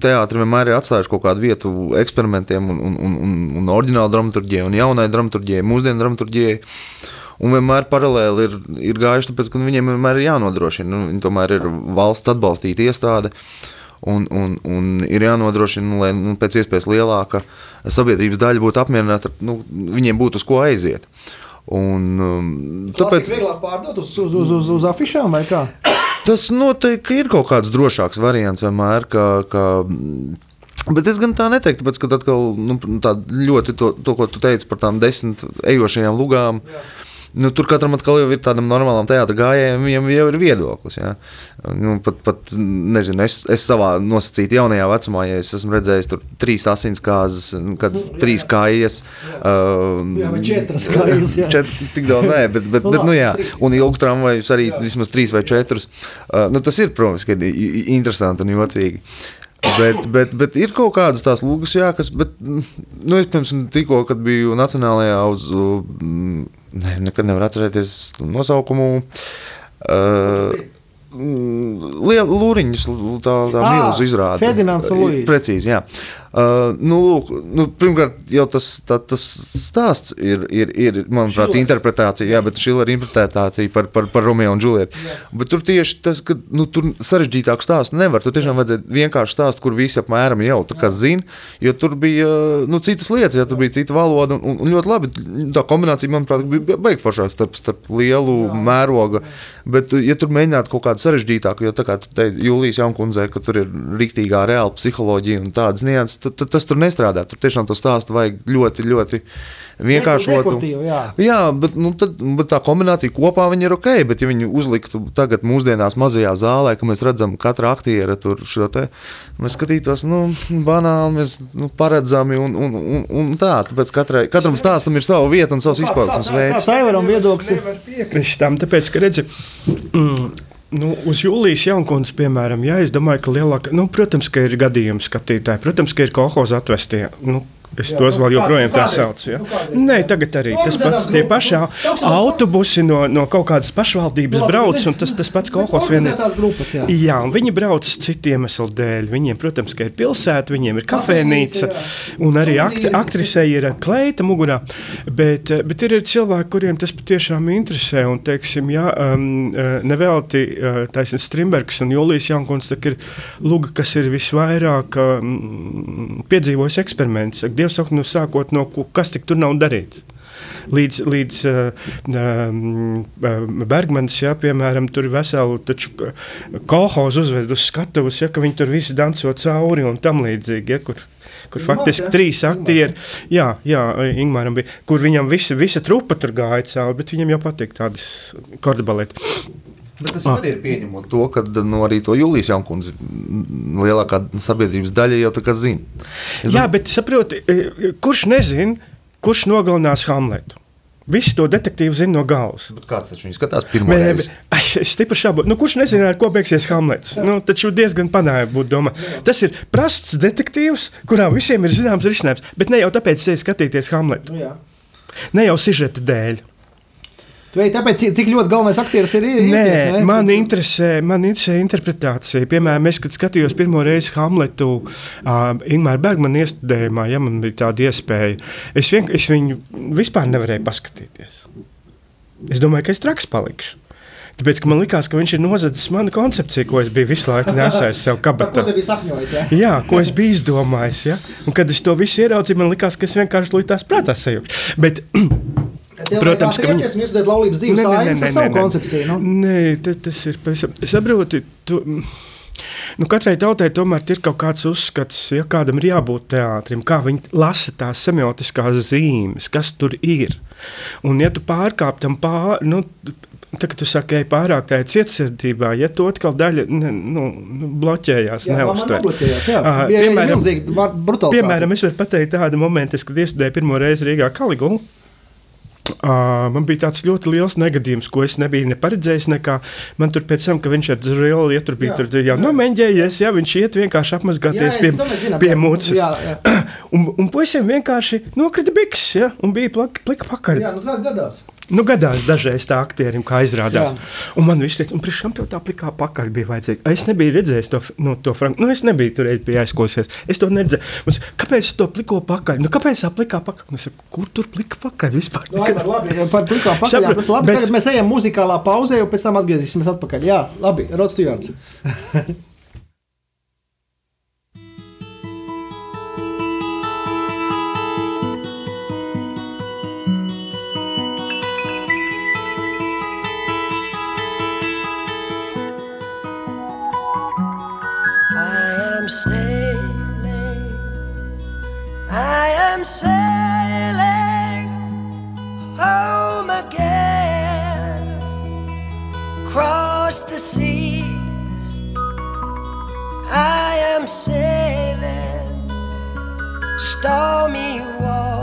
teātris vienmēr ir atstājuši kaut kādu vietu eksperimentiem, un, un, un, un, un oriģināla dramaturgijai, un jaunai dramaturgijai, mūsdienu dramaturgijai. Un vienmēr paralēli ir, ir gājuši, tāpēc, ka viņiem vienmēr ir jānodrošina. Nu, viņi tomēr ir valsts atbalstīta iestāde. Un, un, un ir jānodrošina, lai nu, pēc iespējas lielāka sabiedrības daļa būtu apmierināta, nu, viņiem būtu uz ko aiziet. Un, um, Tāpēc tāpēc vieglāk pārdot uz, uz, uz, uz, uz afišām vai kā? tas noteikti ir kaut kāds drošāks variants vienmēr. Ka, ka, Bet es gan tā neteiktu, tāpēc, ka atkal, nu, tā ļoti to, to, ko tu teici par tām desmit ejošajām lugām. Jā. Nu, tur katram atkal jau ir tādam normālam teātrim gājējam, viņam jau ir viedoklis. Jā. Nu, pat, pat, nezinu, es, es savā nosacītā jaunajā vecumā, ja es esmu redzējis tur trīs asinskārzes, kādas nu, trīs kājas. Uh, Jā, vai četras kājas, jā. Četri, tik daudz, nē, bet, bet, Nu, bet nu, jā. Un ilgu tramvajus arī vismaz trīs vai četrus. Uh, nu, tas ir, protams, ka interesanti un jocīgi. Bet, bet, bet ir kaut kādas tās lūgas, jā, kas. Bet, nu, es pirms tikko, kad biju Nacionālajā uz mm, ne, nekad nevar atcerēties nosaukumu. Uh, Liela lūriņas, tā, tā milzu izrāde. Ferdinands un Luīze. Precīzi, jā. Uh, nu, lūk, nu, pirmkārt, jau tas, tā, tas stāsts ir, ir, ir manuprāt, Šilers. interpretācija, jā, bet šī ir interpretācija par, par, par Romeo un Džulietu. Bet tur tieši tas, ka nu, tur sarežģītāku stāstu nevar. Tur tiešām vajadzēja vienkārši stāstu, kur visi apmēram jau tā kā zina, jo tur bija nu, citas lietas, ja tur bija cita valoda. Un, un ļoti labi tā kombinācija, manuprāt, bija baigta foršā starp, starp lielu mērogu. Bet, ja tur mēģinātu kaut kādu sarežģītāku, jo tā kā tu teici, Jūlijas Jaunkundzei, ka tur ir rīktīgā reāla psiholoģija un tādas nianses, tas tur nestrādā. Tur tiešām to stāstu vajag ļoti, ļoti vienkāršot. Jā. jā, bet, nu, tad, bet tā kombinācija kopā ir ok. Bet, ja viņi uzliktu tagad mūsdienās mazajā zālē, ka mēs redzam katra aktiera tur šo te, mēs skatītos, nu, banāli, mēs nu, paredzami un, un, un, un tā. Tāpēc katrai, katram stāstam ir sava vieta un savs izpausmes veids. Kāds Aivaram viedoklis ir? Piekrist tam, tāpēc, ka redzi, mm, nu, uz jūlijas jaunkundas, piemēram, jā, es domāju, ka lielāka, nu, protams, ka ir gadījumi skatītāji, protams, ka ir kolhoza atvestie. Nu, Es Jā, tos nu, vēl kā- joprojām tā saucu. Ja? nu, Nē, tagad arī Nu, tas pats, tie paši nu, autobusi no, no kaut kādas pašvaldības Nu, labi, brauc, un tas, tas pats kolhos Bet vien ir. organizētās grupas, jā. Jā, un viņi brauc citu iemeslu dēļ. Viņiem, protams, ka ir pilsēta, viņiem ir kafejnīca, un arī akti, aktrisei ir kleita mugurā. Bet, eh, bet ir cilvēki, kuriem tas patiešām interesē. Un, teiksim, jā, um, eh, nevelti uh, taisnība Strimbergs un Julijas Jankons ir luga, kas ir visvairāk um, piedzīvojis eksperiments. Dievs saka, nu sākot no kas tik tur nav darīts. Līdz, līdz uh, Bergmanis, ja, piemēram, tur ir vesela kolhoza uzved uz skatuves, ja, ka viņi tur visi danco cauri un tam līdzīgi. Ja, kur, Kur Ingmārs, faktiski ja? trīs aktieri, jā, jā, Ingūram bija, kur viņam visi, visa trupa tur gāja cauri, bet viņam jau patīk tādas kordabalēti. Bet tas arī ir pieņemot to, ka nu, arī to Julijas Jankundze m, lielākā sabiedrības daļa jau tā kā zina. Es Jā, bet saproti, e, kurš nezina, kurš nogalinās Hamletu? Visi to detektīvu zina no galvas. Bet kāds taču viņu skatās pirmo reizi? Es stipri šaubu, nu, kurš nezina, ar ko beigsies Hamlets. Nu, taču diezgan panāja būt domā. Tas ir prasts detektīvs, kurā visiem ir zināms risinājums. Bet ne jau tāpēc, ka skatīties Hamletu. Nu, jā. Ne jau sižeta dēļ. Tu ej, tāpēc, cik- ļoti galvenais aktieris ir ir- Nē, ieties, ne? man interesē, man interesē interpretācija. Piemēram, es, kad skatījos pirmo reizi Hamletu, uh, Ingūna Bergmana iestudējumā, ja man bija tāda iespēja, es, vien, es viņu vispār nevarēju paskatīties. Es domāju, ka es traks palikšu. Tāpēc man liekas, ka viņš ir nozadzis manu koncepciju, ko es biju visu laiku nesējis sev Par ko kabatā. te biji sapņojis? Ja? Jā, ko es biju izdomājis. Ja? Un, kad es to visu ieraudzīju, man liekas, ka es vienkārši līdz prātā sajūtu. Bet, Tev Protams, ka viņi- un iestudēt laulības dzīves ainas ar savu koncepciju. Nu? Nē, ta- tas ir pavisam. Saproti, tu, nu, katrai tautai tomēr ir kaut kāds uzskats, ja kādam ir jābūt teātrim, kā viņi lasa tās semiotiskās zīmes, kas tur ir. Un, ja tu pārkāp tam pāri, nu, Tagad tu saki, ej pārāk tādā cietsirdībā, ja to atkal daļa ne, nu, nu, bloķējās, Bija piemēram-. Piemēram, es varu pateikt tādu momentu, kad iestudēju pirmo reizi Rīgā Kaligulu. Uh, man bija tāds ļoti liels negadījums, ko es nebiju neparedzējis. Nekā. Man tur pēc tam, ka viņš ar zvaigzni ja tur bija, Jā, jau jā. nomeņģējies, ja viņš iet vienkārši Jā, apmazgāties es- pie, zinām, pie jā. mūcas. Jā, jā. Un, un puisim vienkārši nokrita biks, ja, un bija plaka, plika pakaļ. Jā, nu tā gadās. Nu, gadās dažreiz tā aktierim, kā izrādās. Jā. Un man viss teica, un priekš kam tev tā plikā pakaļ bija vajadzīga? Es nebiju redzējis to, nu, to franku. Nu, es nebiju tur pie aizklausies. Es to neredzēju. Saka, kāpēc tu to pliko pakaļ? Nu, kāpēc tā plikā pakaļ? Nu, saku, kur tur plika pakaļ vispār? Nu, Aivar, labi, par plikām pakaļ. Sapratu, Tas ir labi. bet- Tagad mēs ejam muzikālā pauzē, un pēc tam atgriezīsimies atpakaļ. Jā, labi, Rods Stjārds. sailing, I am sailing home again, across the sea. I am sailing stormy waters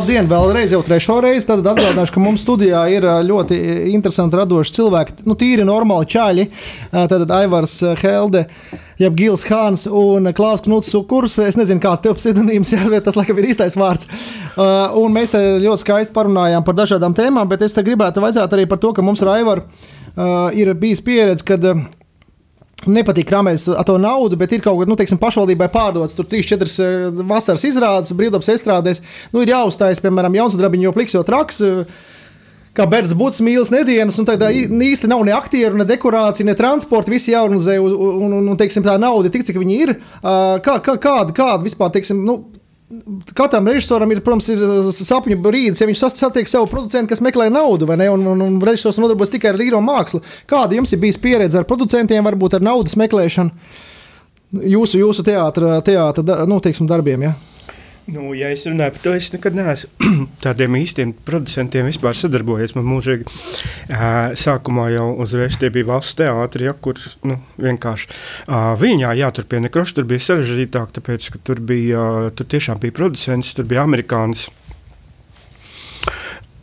labdien, vēlreiz jau trešo reizi. Tad atgādināšu, ka mums studijā ir ļoti interesanti radoši cilvēki, nu, tīri normāli čaļi. Uh, Tad Aivars Helde. Jeb Gils Hāns un Klaus Knuts Sukurs. Es nezinu, kāds tev pseidonīms, bet tas laikam ir īstais vārds. Un mēs te ļoti skaisti parunājām par dažādām tēmām, bet es te gribētu vaicāt arī par to, ka mums ar Aivaru ir bijis pieredze, kad Nepatīk krāpēs ar to naudu, bet ir kaut kas, nu, teiksim, pašvaldībai pārdots. Tur 3-4 vasaras izrādes, brīvdabas estrādēs. Nu, ir jāuzstājas, piemēram, jauns drabiņš, jo pliks jau traks. Kā Bērns Buts mīlas nedēļas, un tādā īsti nav ne aktieru, ne dekorācija, ne transporta. Visi jāorganizē, un, un, un, un teiksim, tā nauda ir tik, cik viņi ir. Kā, kā, kāda, kāda vispār, teiksim, nu, Katram režisoram ir, protams, ir uh, sapņu brīdis, ja viņš satiek savu producentu, kas meklē naudu, vai ne? Un, un, un režisors nodarbojas tikai ar īro mākslu. Kāda jums ir bijusi pieredze ar producentiem, varbūt ar naudas meklēšanu? Jūsu, jūsu teātra, teātra nu, teiksim, darbiem. Ja? Nu, ja es runāju par to, es nekad neesmu tādiem īstiem producentiem vispār sadarbojies. Man mūžīgi ā, sākumā jau uzreiz tie bija valsts teātri, ja, kur nu, vienkārši ā, viņā jāturpina nekroši. Tur bija sarežģītāk, tāpēc, ka tur bija, tur tiešām bija producents, tur bija amerikānis.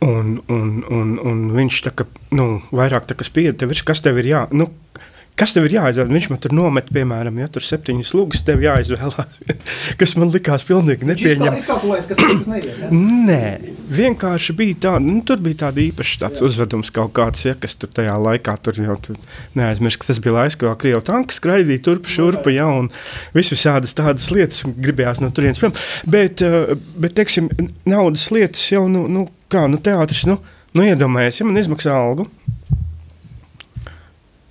Un, un, un, un viņš tā kā nu, vairāk tā kā spieda, tev ir, kas tev ir jā. Nu, Kas tev ir jāizvēlas? Viņš man tur nomet, piemēram, ja tur septiņas lūgas, tev jāizvēlās. kas man likās pilnīgi nepieņemami. Izkalkulējis, kas tas neies. Ja? Nē, vienkārši bija tā, nu, tur bija tāda īpaša tāds uzvedums kaut kāds, ja, kas tur tajā laikā tur jau tur neaizmirst, ka tas bija laiks, kad Krievu tanks skraidīja turp šurpa, ja, un viss visādas tādas lietas gribējās no turienes prom. Bet, eh, bet, teiksim, naudas lietas jau, nu, nu kā, nu, teātris, nu, nu iedomājies, ja man izmaksā algu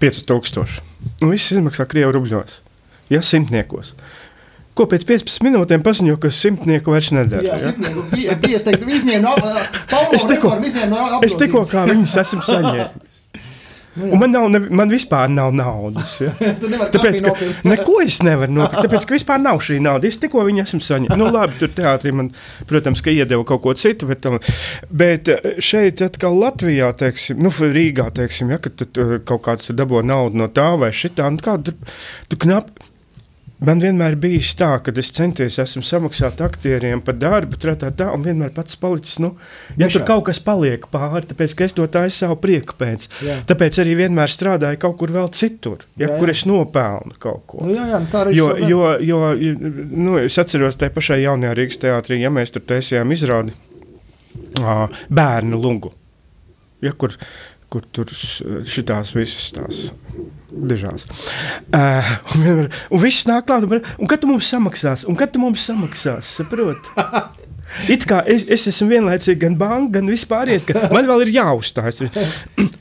5000. Nu, viss izmaksā Krievijas rubļos, ja simtniekos. Ko pēc 15 minūtēm paziņo, ka simtnieku vairs nedara. Jā, ja? simtnieku bija iesniegt, izņēma no Paulo Es tikko- reformu, izņēma no Es tikko kā viņas esmu saņēmis. Un man, nav, ne, man vispār nav naudas. Ja? Tāpēc, ka neko es nevaru nopirkt. Tāpēc, ka vispār nav šī nauda. Es tikko viņu esmu saņēmis. Nu, labi, tur teātrī man, protams, ka iedeva kaut ko citu. Bet, um, bet uh, šeit, atkal Latvijā, teiksim, nu, Rīgā, teiksim, ja, kad tu kaut kāds dabū naudu no tā vai šitā, nu, kā, tur, tu knap, Man vienmēr bija tā, ka es centos esmu samaksāt aktieriem par darbu, tā, tā, tā, un vienmēr pats palicis. Nu, ja tur Nišā. kaut kas paliek pāri, tāpēc es to tādu savu prieku pēc. Jā. Tāpēc arī vienmēr strādāju kaut kur vēl citur, ja, Jā, jā. kur es nopelnu kaut ko. Nu, jā, jā, nu tā arī Jo, jo, jo nu, es atceros, tajā pašā jaunajā Rīgas teātrī, ja mēs tur taisījām izrādi bērnu lugu. Ja, kur, kur tur šīs visas tās dažās. Uh, un, vienmēr- un viss nāk klāt, un, un kad tu mums samaksās? Un kad tu mums samaksās? Saproti? It kā es, es esmu vienlaicīgi gan banka, gan vispārējais. ka Man vēl ir jāuzstājas.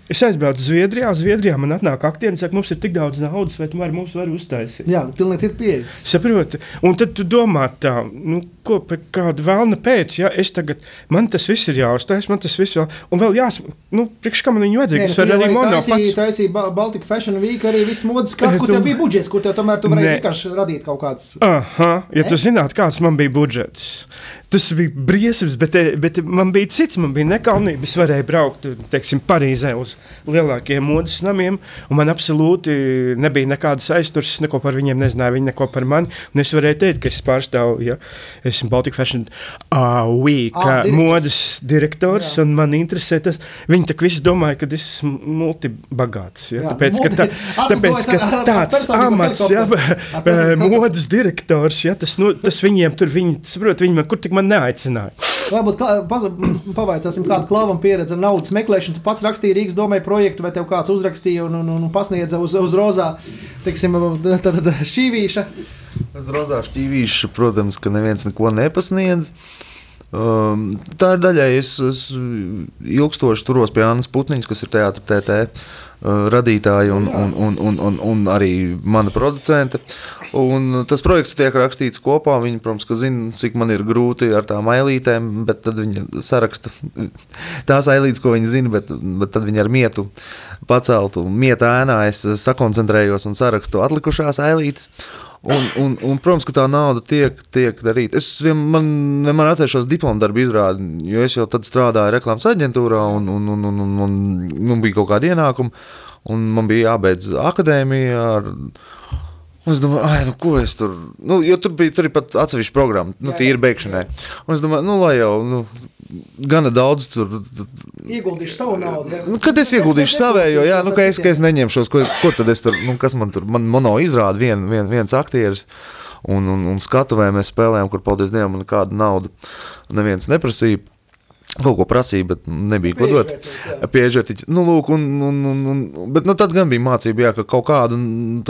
Es aizbraucu uz Zviedrijā. Zviedrijā man atnāk aktieri un saka, mums ir tik daudz naudas, vai tu vari mums var uztaisīt? Jā, pilnīgi cita pieeja. Saproti, un tad tu domā, tā, nu, ko par kādu vēlnu pēc, ja es tagad, man tas viss ir jāuztais, man tas viss vēl, un vēl jāsaka, nu, priekš kā man viņu vajadzīgi, es varu arī mono pats. taisīja Ba- Baltika Fashion Week, arī viss modes skats, kur tev bija budžets, kur tev tomēr tu varēji vienkārši radīt kaut kāds. Aha, ja tu zinātu, kāds man bija budžets. Tas bija briesmas, bet, eh, bet man bija cits, man bija nekaunība. Es varēju braukt, teiksim, Parīzē uz lielākiem modes namiem, un man absolūti nebija nekādas aizturs, neko par viņiem nezināju, viņi neko par mani. Un es varēju teikt, ka es pārstāvu, ja esmu Baltic Fashion uh, Week Ah, direktors. modes direktors, Jā. un man interesē tas. Viņi tā visi domāja, ka es esmu multibagāts. Ja? Jā, Tāpēc, ka, tā, tāpēc, ka tāds amats, ja, modes direktors, ja, tas, nu, tas viņiem tur, viņi, saprot, viņi man, kur tik man neaicināja. Varbūt klā- paz- pavaicāsim, kāda klāvam pieredze ar naudas meklēšanu. Tu pats rakstīji Rīgas domē projektu, vai tev kāds uzrakstīja un, un, un pasniedza uz, uz rozā, teiksim, tad šīvīša. Uz rozā šķīvīša, protams, ka neviens neko nepasniedz. Um, tā ir daļai. Es, es ilgstoši turos pie Annas Putniņas, kas ir teātris TT radītāja un, un, un, un, un, un arī mana producente. Un tas projekts tiek rakstīts kopā. Viņa, protams, zina, cik man ir grūti ar tām ailītēm, bet tad viņa saraksta tās ailītes, ko viņa zina, bet, bet tad viņa ar mietu paceltu. Mietā ēnā es sakoncentrējos un sarakstu atlikušās ailītes. Un, un, un, protams, ka tā nauda tiek, tiek darīta. Es vienmēr atceros diplomu darbu izrādi, jo es jau tad strādāju reklāmas aģentūrā un, un, un, un, un, un, un bija kaut kāda ienākuma. Un man bija jābeidz akadēmija ar Un es domāju, ah, nu, ko es tur. Nu, jo tur bija ir pat atsevišķa programma, nu, Jā, jā, beigšanai. Un es domāju, nu, lai jau. Nu, Gana daudz tur. Ieguldīšu savu naudu. ja. Nu, kad es ieguldīšu savējo, jā, nu, ka es, ka es neņemšos, ko, ko tad es tur, nu, kas man tur, man mono izrāda vien, vien, viens aktieris. Un, un, un skatuvēm mēs spēlējām, kur, paldies Dievam, man nekādu naudu neviens neprasīja. Kaut ko prasīja, bet nebija ko dot. Jā. Piežērtiņš. Nu, lūk, un, un, un, un, bet nu, tad gan bija mācība, jā, ka kaut, kādu,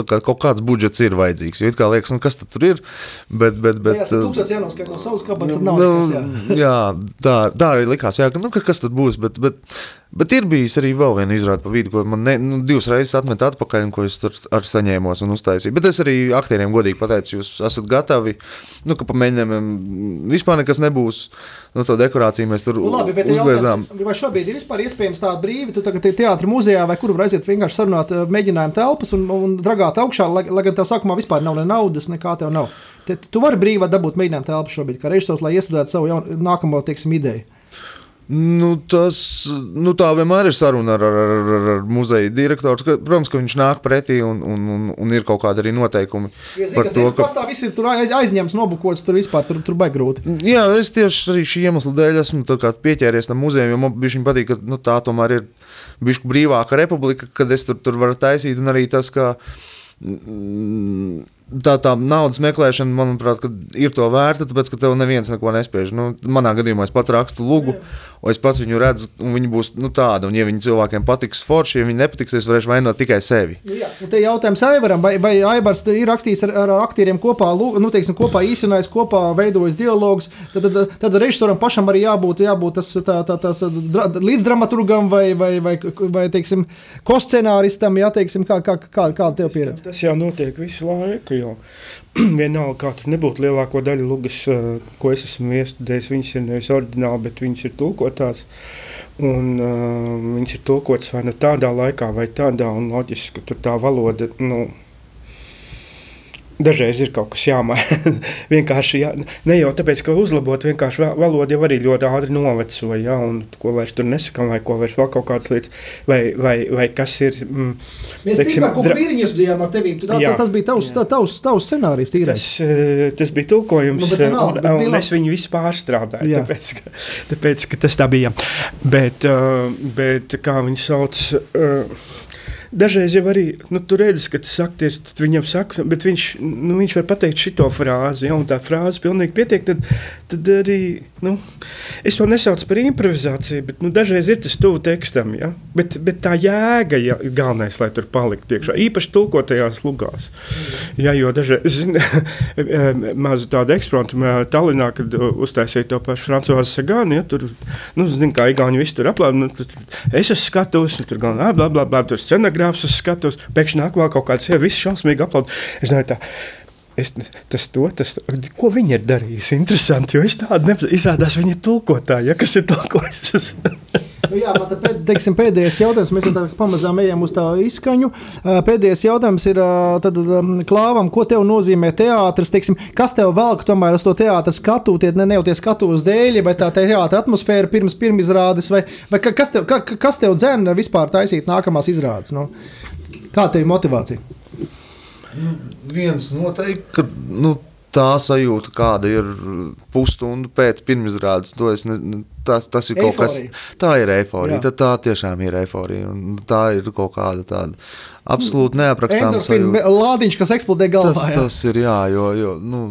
kā, kaut kāds budžets ir vajadzīgs. Jo it kā liekas, nu, kas tad tur ir? Bet, bet, bet, Bet, Tūkstots jānoskaita no savas kabatas, tad nav nu, nekas, jā. jā, tā, tā arī likās, jā, ka, nu, ka kas tad būs. Bet, bet, bet ir bijis arī vēl viena izrāde pa vidu, ko man ne, nu, divas reizes atmet atpakaļ, un ko es tur ar saņēmos un uztaisīju. Bet es arī aktieriem godīgi pateicu, jūs esat gatavi, nu, ka pa mēģinājumiem vispār nekas nebūs. Nu, to dekorāciju mēs tur Nu, labi, bet uzliezām. vai šobrīd ir vispār iespējams tā brīvi? Tu tagad ir teātris muzejā, vai kur var aiziet vienkārši sarunāt eh, mēģinājumu telpas un, un dragāt augšā, lai, lai gan tev sākumā vispār nav ne naudas, nekā tev nav. Te, tu vari brīvi dabūt mēģinājumu telpu šobrīd, kā režisors, lai iestudētu savu jaun, nākamo, teiksim, ideju. Nu, tas nu, tā vienmēr ir saruna ar, ar, ar, ar, ar muzeja direktoru. Protams, ka viņš nāk pretī un, un, un, un ir kaut kādi arī noteikumi Ja ka, to, ka pastāv visi tur aiz, aizņemts, nobukots, tur vispār tur, tur baigi grūti. Jā, es tieši arī šī iemesla dēļ esmu pieķēries tam muzejam, jo man bija patīk, ka nu, tā tomēr ir bijusi brīvāka republika, kad es tur, tur varu taisīt. Un arī tas, ka mm, tā, tā naudas meklēšana, manuprāt, kad ir to vērta, tāpēc, ka tev neviens neko nespēj. Nu, manā gadījumā es pats rakstu lūgu, un es pats viņu redzu, un viņi būs nu, tādi. Un, ja viņi cilvēkiem patiks forši, ja viņi nepatiks, es varēšu vainot tikai sevi. Nu, jā, un te jautājums Aivaram, vai, vai Aivars ir rakstījis ar, ar aktieriem kopā, nu, teiksim, kopā īstenājis, kopā veidojis dialogus, tad, tad, tad režisoram pašam arī jābūt, jābūt tas, tā, tā, tas dra, līdzdramaturgam vai, vai, vai, vai teiksim, koscenāristam, jā, teiksim, kā, kā, kā, kāda tev pieredze? Tas jau notiek visu laiku. Jau. Vienalga, kā tur nebūtu lielāko daļu lugas, eh, ko es esmu iestudējis, viņas ir nevis oriģināli, bet viņas ir tulkotās. Un, uh, viņas ir tulkotas vai nu tādā laikā, vai tādā, un loģiski, ka tur tā valoda. Nu, Dažreiz ir kaut kas jāmaina. vienkārši jā, ne jau tāpēc, ka uzlabot, vienkārši va- valoda jau arī ļoti ātri noveco. Ja, un ko vairs tur nesakām, vai ko vairs vēl kaut kādas lietas, vai, vai, vai kas ir. Mm, Mēs teiksim, pirmā kā vīriņu studijām ar tevi. Tā, Jā. tas, tas bija tavs, tā, tavs, tavs scenārijs tīrais. Tas, eh, tas bija tulkojums, Nu, bet eh, vienalga, un, bet un bija es viņu visu pārstrādāju. Jā. Tāpēc ka, tāpēc, ka tas tā bija. Bet, eh, bet kā viņi sauc. eh, Dažreiz jau arī nu, tur redzams, ka tas aktieris viņam saka, bet viņš, nu, viņš var pateikt šo frāzi, ja, un tā frāze pilnīgi pietiek. Tad, tad arī nu, es to nesaucu par improvizāciju, bet nu, dažreiz ir tas tuvu tekstam. Ja, bet, bet tā jēga ja, galvenais, lai tur paliktu iekšā. Īpaši tulkotajās lugās. Ja, jo dažreiz mazu tādu eksperimentu Tallinā, kad uztaisīja to pašu Frančiskā Sagānu, ja, tur, nu, zin, kā Igauni visi tur aplēja. Nu, tur- es esmu skatus, tur gan bla, bla, bla, scenogrāfs uz skatus, pēkšņi nāk vēl kaut kāds, ja viss šausmīgi aplaud. Es domāju, tā. Es, tas, to, tas, ko viņi ir darījuši? Interesanti, jo es tādu nepazinu. Izrādās, viņi ir tulkotāji, ja, kas ir tulkojis. Nu, jā, man tad, pēd, teiksim, pēdējais jautājums, mēs jau tā pamazām ejam uz tā izskaņu. Pēdējais jautājums ir tad, ām, klāvam, ko tev nozīmē teātris? Teiksim, kas tev velk tomēr uz to teātris skatu, tie ne jau tie skatuves dēļ, vai tā teātris atmosfēra pirms pirmizrādes, vai, vai ka- kas tev, ka, kas tev dzēna vispār taisīt nākamās izrādes? Nu? Kāda tev ir motivācija? Viens noteikti, ka nu, tā sajūta, kāda ir pusstundu pēc pirmizrādes, to es ne, tas, tas ir kaut Eiforija. kas. Tā ir eifórija. Jā. Tā, tā tiešām ir eifórija. un Tā ir kaut kāda tāda absolūti sajūta. lādiņš, kas eksplodē galvā. Tas, jā. tas ir jā, jo, jo nu,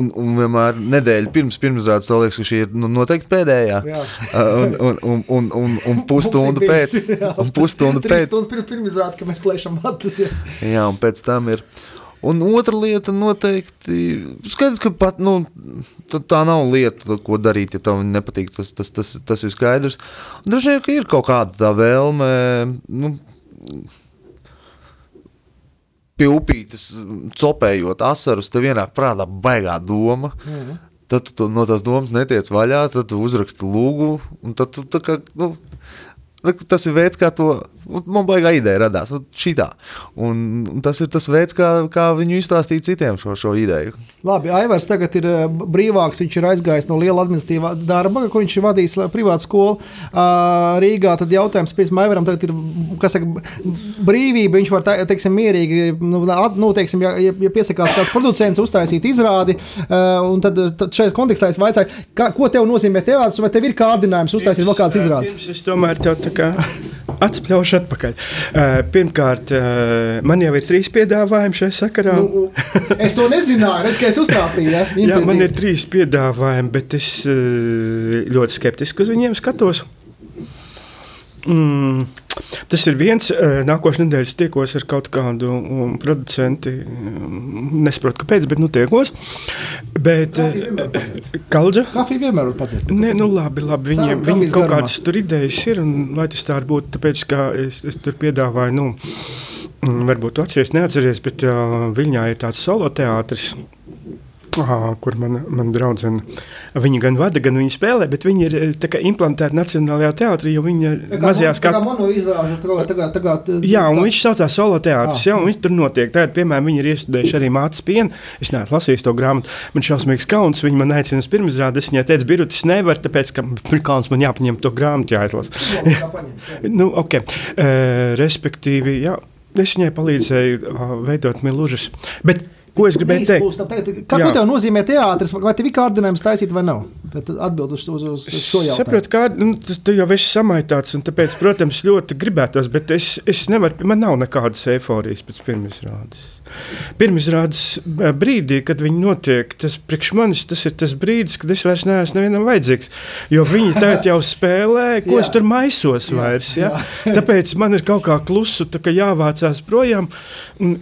un, un vienmēr nedēļa pirms pirmizrādes tev liekas, ka šī ir nu, noteikti pēdējā. Jā. un, un, un, un, un, un pusstundu pēc. jā. Un pusstundu pēc. pirms pirmizrādes, ka mēs plēšam matus. Jā. Jā, un pēc tam ir. Un otra lieta, noteikti, skaidrs, ka pat, nu, tā, nav lieta, ko darīt, ja tev nepatīk. Tas, tas, tas, tas ir skaidrs. Un Droši vien, ka ir kaut kāda tā vēlme. Nu, Pie upītes copējot asarus, tev vienā prātā baigā doma. Mm. Tad tu no tās domas netiec vaļā, tad tu uzraksti lūgu. un Tad tu, tā kā, nu, tas ir veids, kā to man baigā ideja radās. ot Šitā. Un un tas ir tas veids, kā, kā viņu izstāstīt citiem šo, šo ideju. Labi, Aivars tagad ir eh, brīvāks. Viņš ir aizgājis no liela administratīvā darba, kur viņš ir vadījis eh, privātu skolu Rīgā. Tad jautājums, piemēram, Aivaram tagad ir kas saka, brīvība. Viņš var te, teiksim, mierīgi, nu, at- nu, teiksim, ja, ja piesakās kāds producents, uztaisīt izrādi. Un tad, tad šajā kontekstā es vaicāju, kā, ko tev nozīmē teātris, vai tev ir kārdinājums uztaisīt vēl kādas izrādes? Es tomēr tev tā kā atspļaušu atpakaļ. Uh, pirmkārt, uh, man jau ir trīs piedāvājumi šajā sakarā. Nu, es to nezināju, redz, ka es uztrāpīju. Ja? Jā, man Intuitīvi. ir trīs piedāvājumi, bet es uh, ļoti skeptiski uz viņiem skatos. Mm, tas ir viens. uh, Nākošais nedēļas tiekos ar kaut kādu um, producentu. Um, nesaprotu, kāpēc, bet nu tiekos. Bet, padzert. Kaldža? Kafiju vienmēr var padzert. Nē, nu labi, labi. Viņiem, viņiem kafijas kaut garumā. kādas tur idejas ir, un lai tas tā arī būtu, tāpēc, ka es, es tur piedāvāju, nu, mm, varbūt tu atceries, neatceries, bet uh, Viņā ir tāds solo teātris. Kur mana, mana draudzene viņa gan vada, gan viņa spēlē, bet viņa ir eh, kā implantēta Nacionālajā teātrī, jo viņa ir mazajā skatā. Jā, un tā- viņš saucās solo teātris. Ah. Jā, un viņš tur notiek. Tagad, piemēram, viņi ir iestudējuši arī mātes pienu. Es neesmu lasījis to grāmatu. Man šausmīgs kauns. Viņi man aicina uz pirmizrādi. Es viņai teicu, Birutis nevar, tāpēc, ka kauns man jāpaņem to grāmatu, jāizlasa. Jā. Nu, okay. uh, respektīvi, jā, es viņai palīdzēju uh, veidot milūžas. Bet ko es gribēju teikt? Tagad. Kā ko tev nozīmē teātris? Vai tev ir kārdinājums taisīt vai nav? Tad atbild uz, uz, uz šo jautājumu. Saprotu, kā nu, tu- jau esi samaitāts, un tāpēc, protams, ļoti gribētos, bet es, es nevaru, man nav nekādas eifórijas pēc pirmizrādes. Pirmizrādes eh, brīdī, kad viņi notiek, tas priekš manis tas ir tas brīdis, kad es vairs neesmu nevienam vajadzīgs. Jo viņi tagad jau spēlē, ko es Jā. tur maisos vairs. Ja? Tāpēc man ir kaut kā klusu, kā jāvācās projām.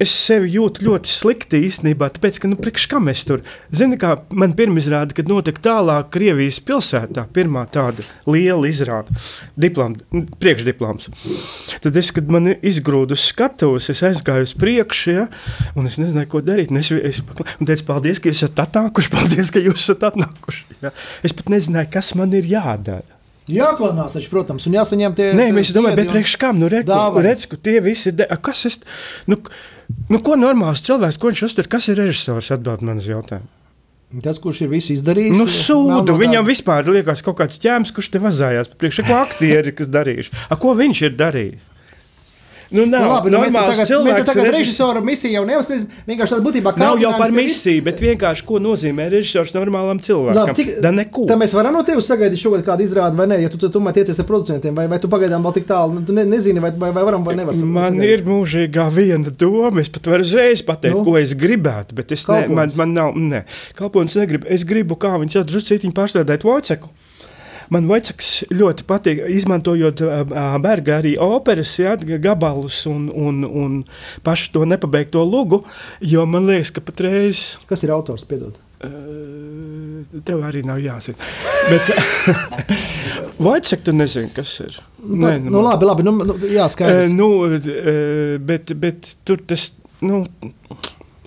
Es sevi jūtu ļoti slikti īstenībā, tāpēc, ka, nu, priekš kam es tur? Zini, kā man pirmizrāde, kad notika tālāk Krievijas pilsētā, pirmā tāda liela izrāde, diplom, priekšdiploms. Tad es, kad man izgrūda uz skatuves, es aizgāju uz priekšu, ja, un es nezināju, ko darīt. Es, es teicu, paldies, ka jūs esat atnākuši, paldies, ka jūs esat atnākuši. Ja. Es pat nezināju, kas man ir jādara. Jāklanās, taču, protams, un jāsaņem tie. Nē, mēs domājam, bet priekš kam? Nu, redz, redz, ka tie visi ir. de- A, Kas es? Nu, nu, ko normāls cilvēks, ko viņš uztver, kas ir režisors, atbild man uz jautājumu. Tas, kurš ir visu izdarījis, Nu, sūdu, no viņam vispār liekas kaut kāds ķēmis, kurš te vazājās. Priekš ko aktieri, kas darījuši. A, ko viņš ir darījis? Nu, nav, Nu, labi, nu, mēs tagad, mēs cilvēks tagad režis- režisora misiju jau neapspriežam. Vienkārši tāda būtībā Nav jau par misiju, bet vienkārši ko nozīmē režisors normālam cilvēkam. Labi, cik, da neko. tā mēs varam no tevis sagaidīt šogad kādu izrādi, vai nē, ja tu tu tomēr tiecies ar producentiem, vai, vai tu pagaidām vēl tik tālu nu, tu ne, nezini, vai, vai, vai varam vai nevaram. Man ir mūžīgā viena doma. Es pat varu uzreiz pateikt, Nu? ko es gribētu, bet es ne, man, man nav. Ne. Kalponis negribu. Es gribu, kā viņš ir drusku pārstrādāt Voceku. Man Vojceks ļoti patīk, izmantojot Berga arī operas ja, gabalus un, un, un pašu to nepabeigto lugu, jo man liekas, ka patreiz Kas ir autors? Piedod. tev arī nav jāzina. Bet Vojceks, tu nezini, kas ir. Nē, nu, nu, labi, labi. Nu, nu, jā, skaidrs. nu, bet, bet tur tas. Nu,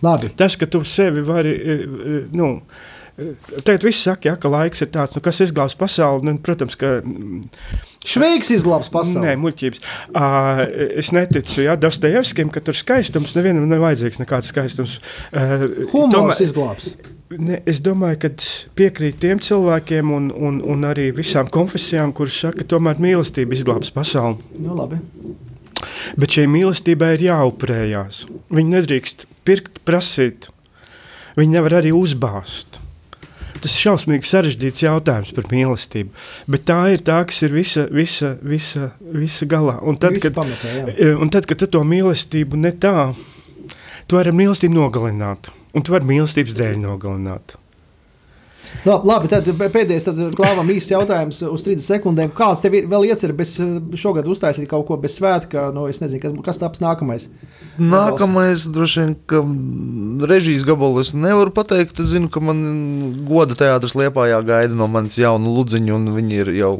Labi. Tas, ka tu sevi vari. Nu, Tagad viss saka, ja, ka laiks ir tāds, nu, kas izglābs pasauli. Nu, protams, ka mm, Šveiks izglābs pasauli. nē, muļķības. Uh, es neticu ja, Dostojevskim, ka tur skaistums nevienam nav vajadzīgs nekāds skaistums. Uh, Humors izglābs. Ne, es domāju, ka piekrīt tiem cilvēkiem un, un, un arī visām konfesijām, kuras saka, ka tomēr mīlestība izglābs pasauli. Nu, labi. Bet šai mīlestībai ir jāupurējās. Viņa nedrīkst pirkt, prasīt. Viņa nevar arī uzbāzt. Tas šausmīgi sarežģīts jautājums par mīlestību. Bet tā ir tā, kas ir visa, visa, visa, visa galā. Un tad, Visi kad, pamatā, e, un tad, kad tu to mīlestību ne tā, tu vari ar mīlestību nogalināt. Un tu vari mīlestības dēļ nogalināt. Labi, labi tad pēdējais tad klāvam īsts jautājums uz 30 sekundēm. Kāds tev ir vēl iecer bez šogad uztaisīt kaut ko bez svētka? Nu, es nezinu, kas, kas taps nākamais. Nākamais, droši vien, ka režijas gabalu es nevaru pateikt. Es zinu, ka man goda teātris Liepājā gaida no manis jaunu ludziņu, un viņi ir jau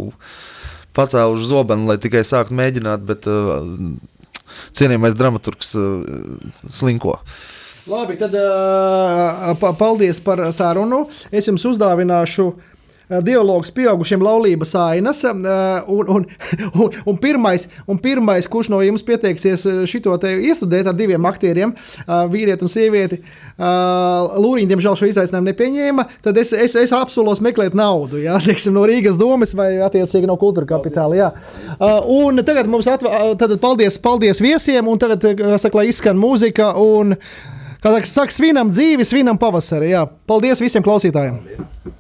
pacēluši zobenu, lai tikai sāktu mēģināt, bet uh, cienījamais dramaturgs uh, slinko. Labi, tad uh, pa- paldies par sarunu. Es jums uzdāvināšu uh, dialogs pieaugušiem laulības ainas. Uh, un, un, un, un, pirmais, un pirmais, kurš no jums pieteiksies uh, šito te iestudēt ar diviem aktieriem, uh, vīrieti un sievieti, uh, Lūriņš, diemžēl, šo izaicinājumu nepieņēma, tad es, es, es apsolos meklēt naudu, jā, teiksim, no Rīgas domas vai attiecīgi no kultūra kapitāla. Jā. Uh, un tagad mums atva, tad paldies, paldies viesiem, un tagad, saka, lai izskan mūzika. Un, Kā saka, svinam dzīvi, svinam pavasari. Jā. Paldies visiem klausītājiem! Paldies.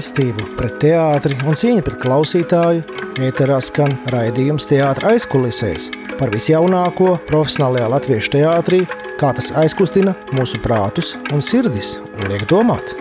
Mīlestību pret teātri un cieņu pret klausītāju ēterā skan raidījums teātris aizkulisēs par visjaunāko profesionālajā latviešu teātrī, kā tas aizkustina mūsu prātus un sirdis un liek domāt.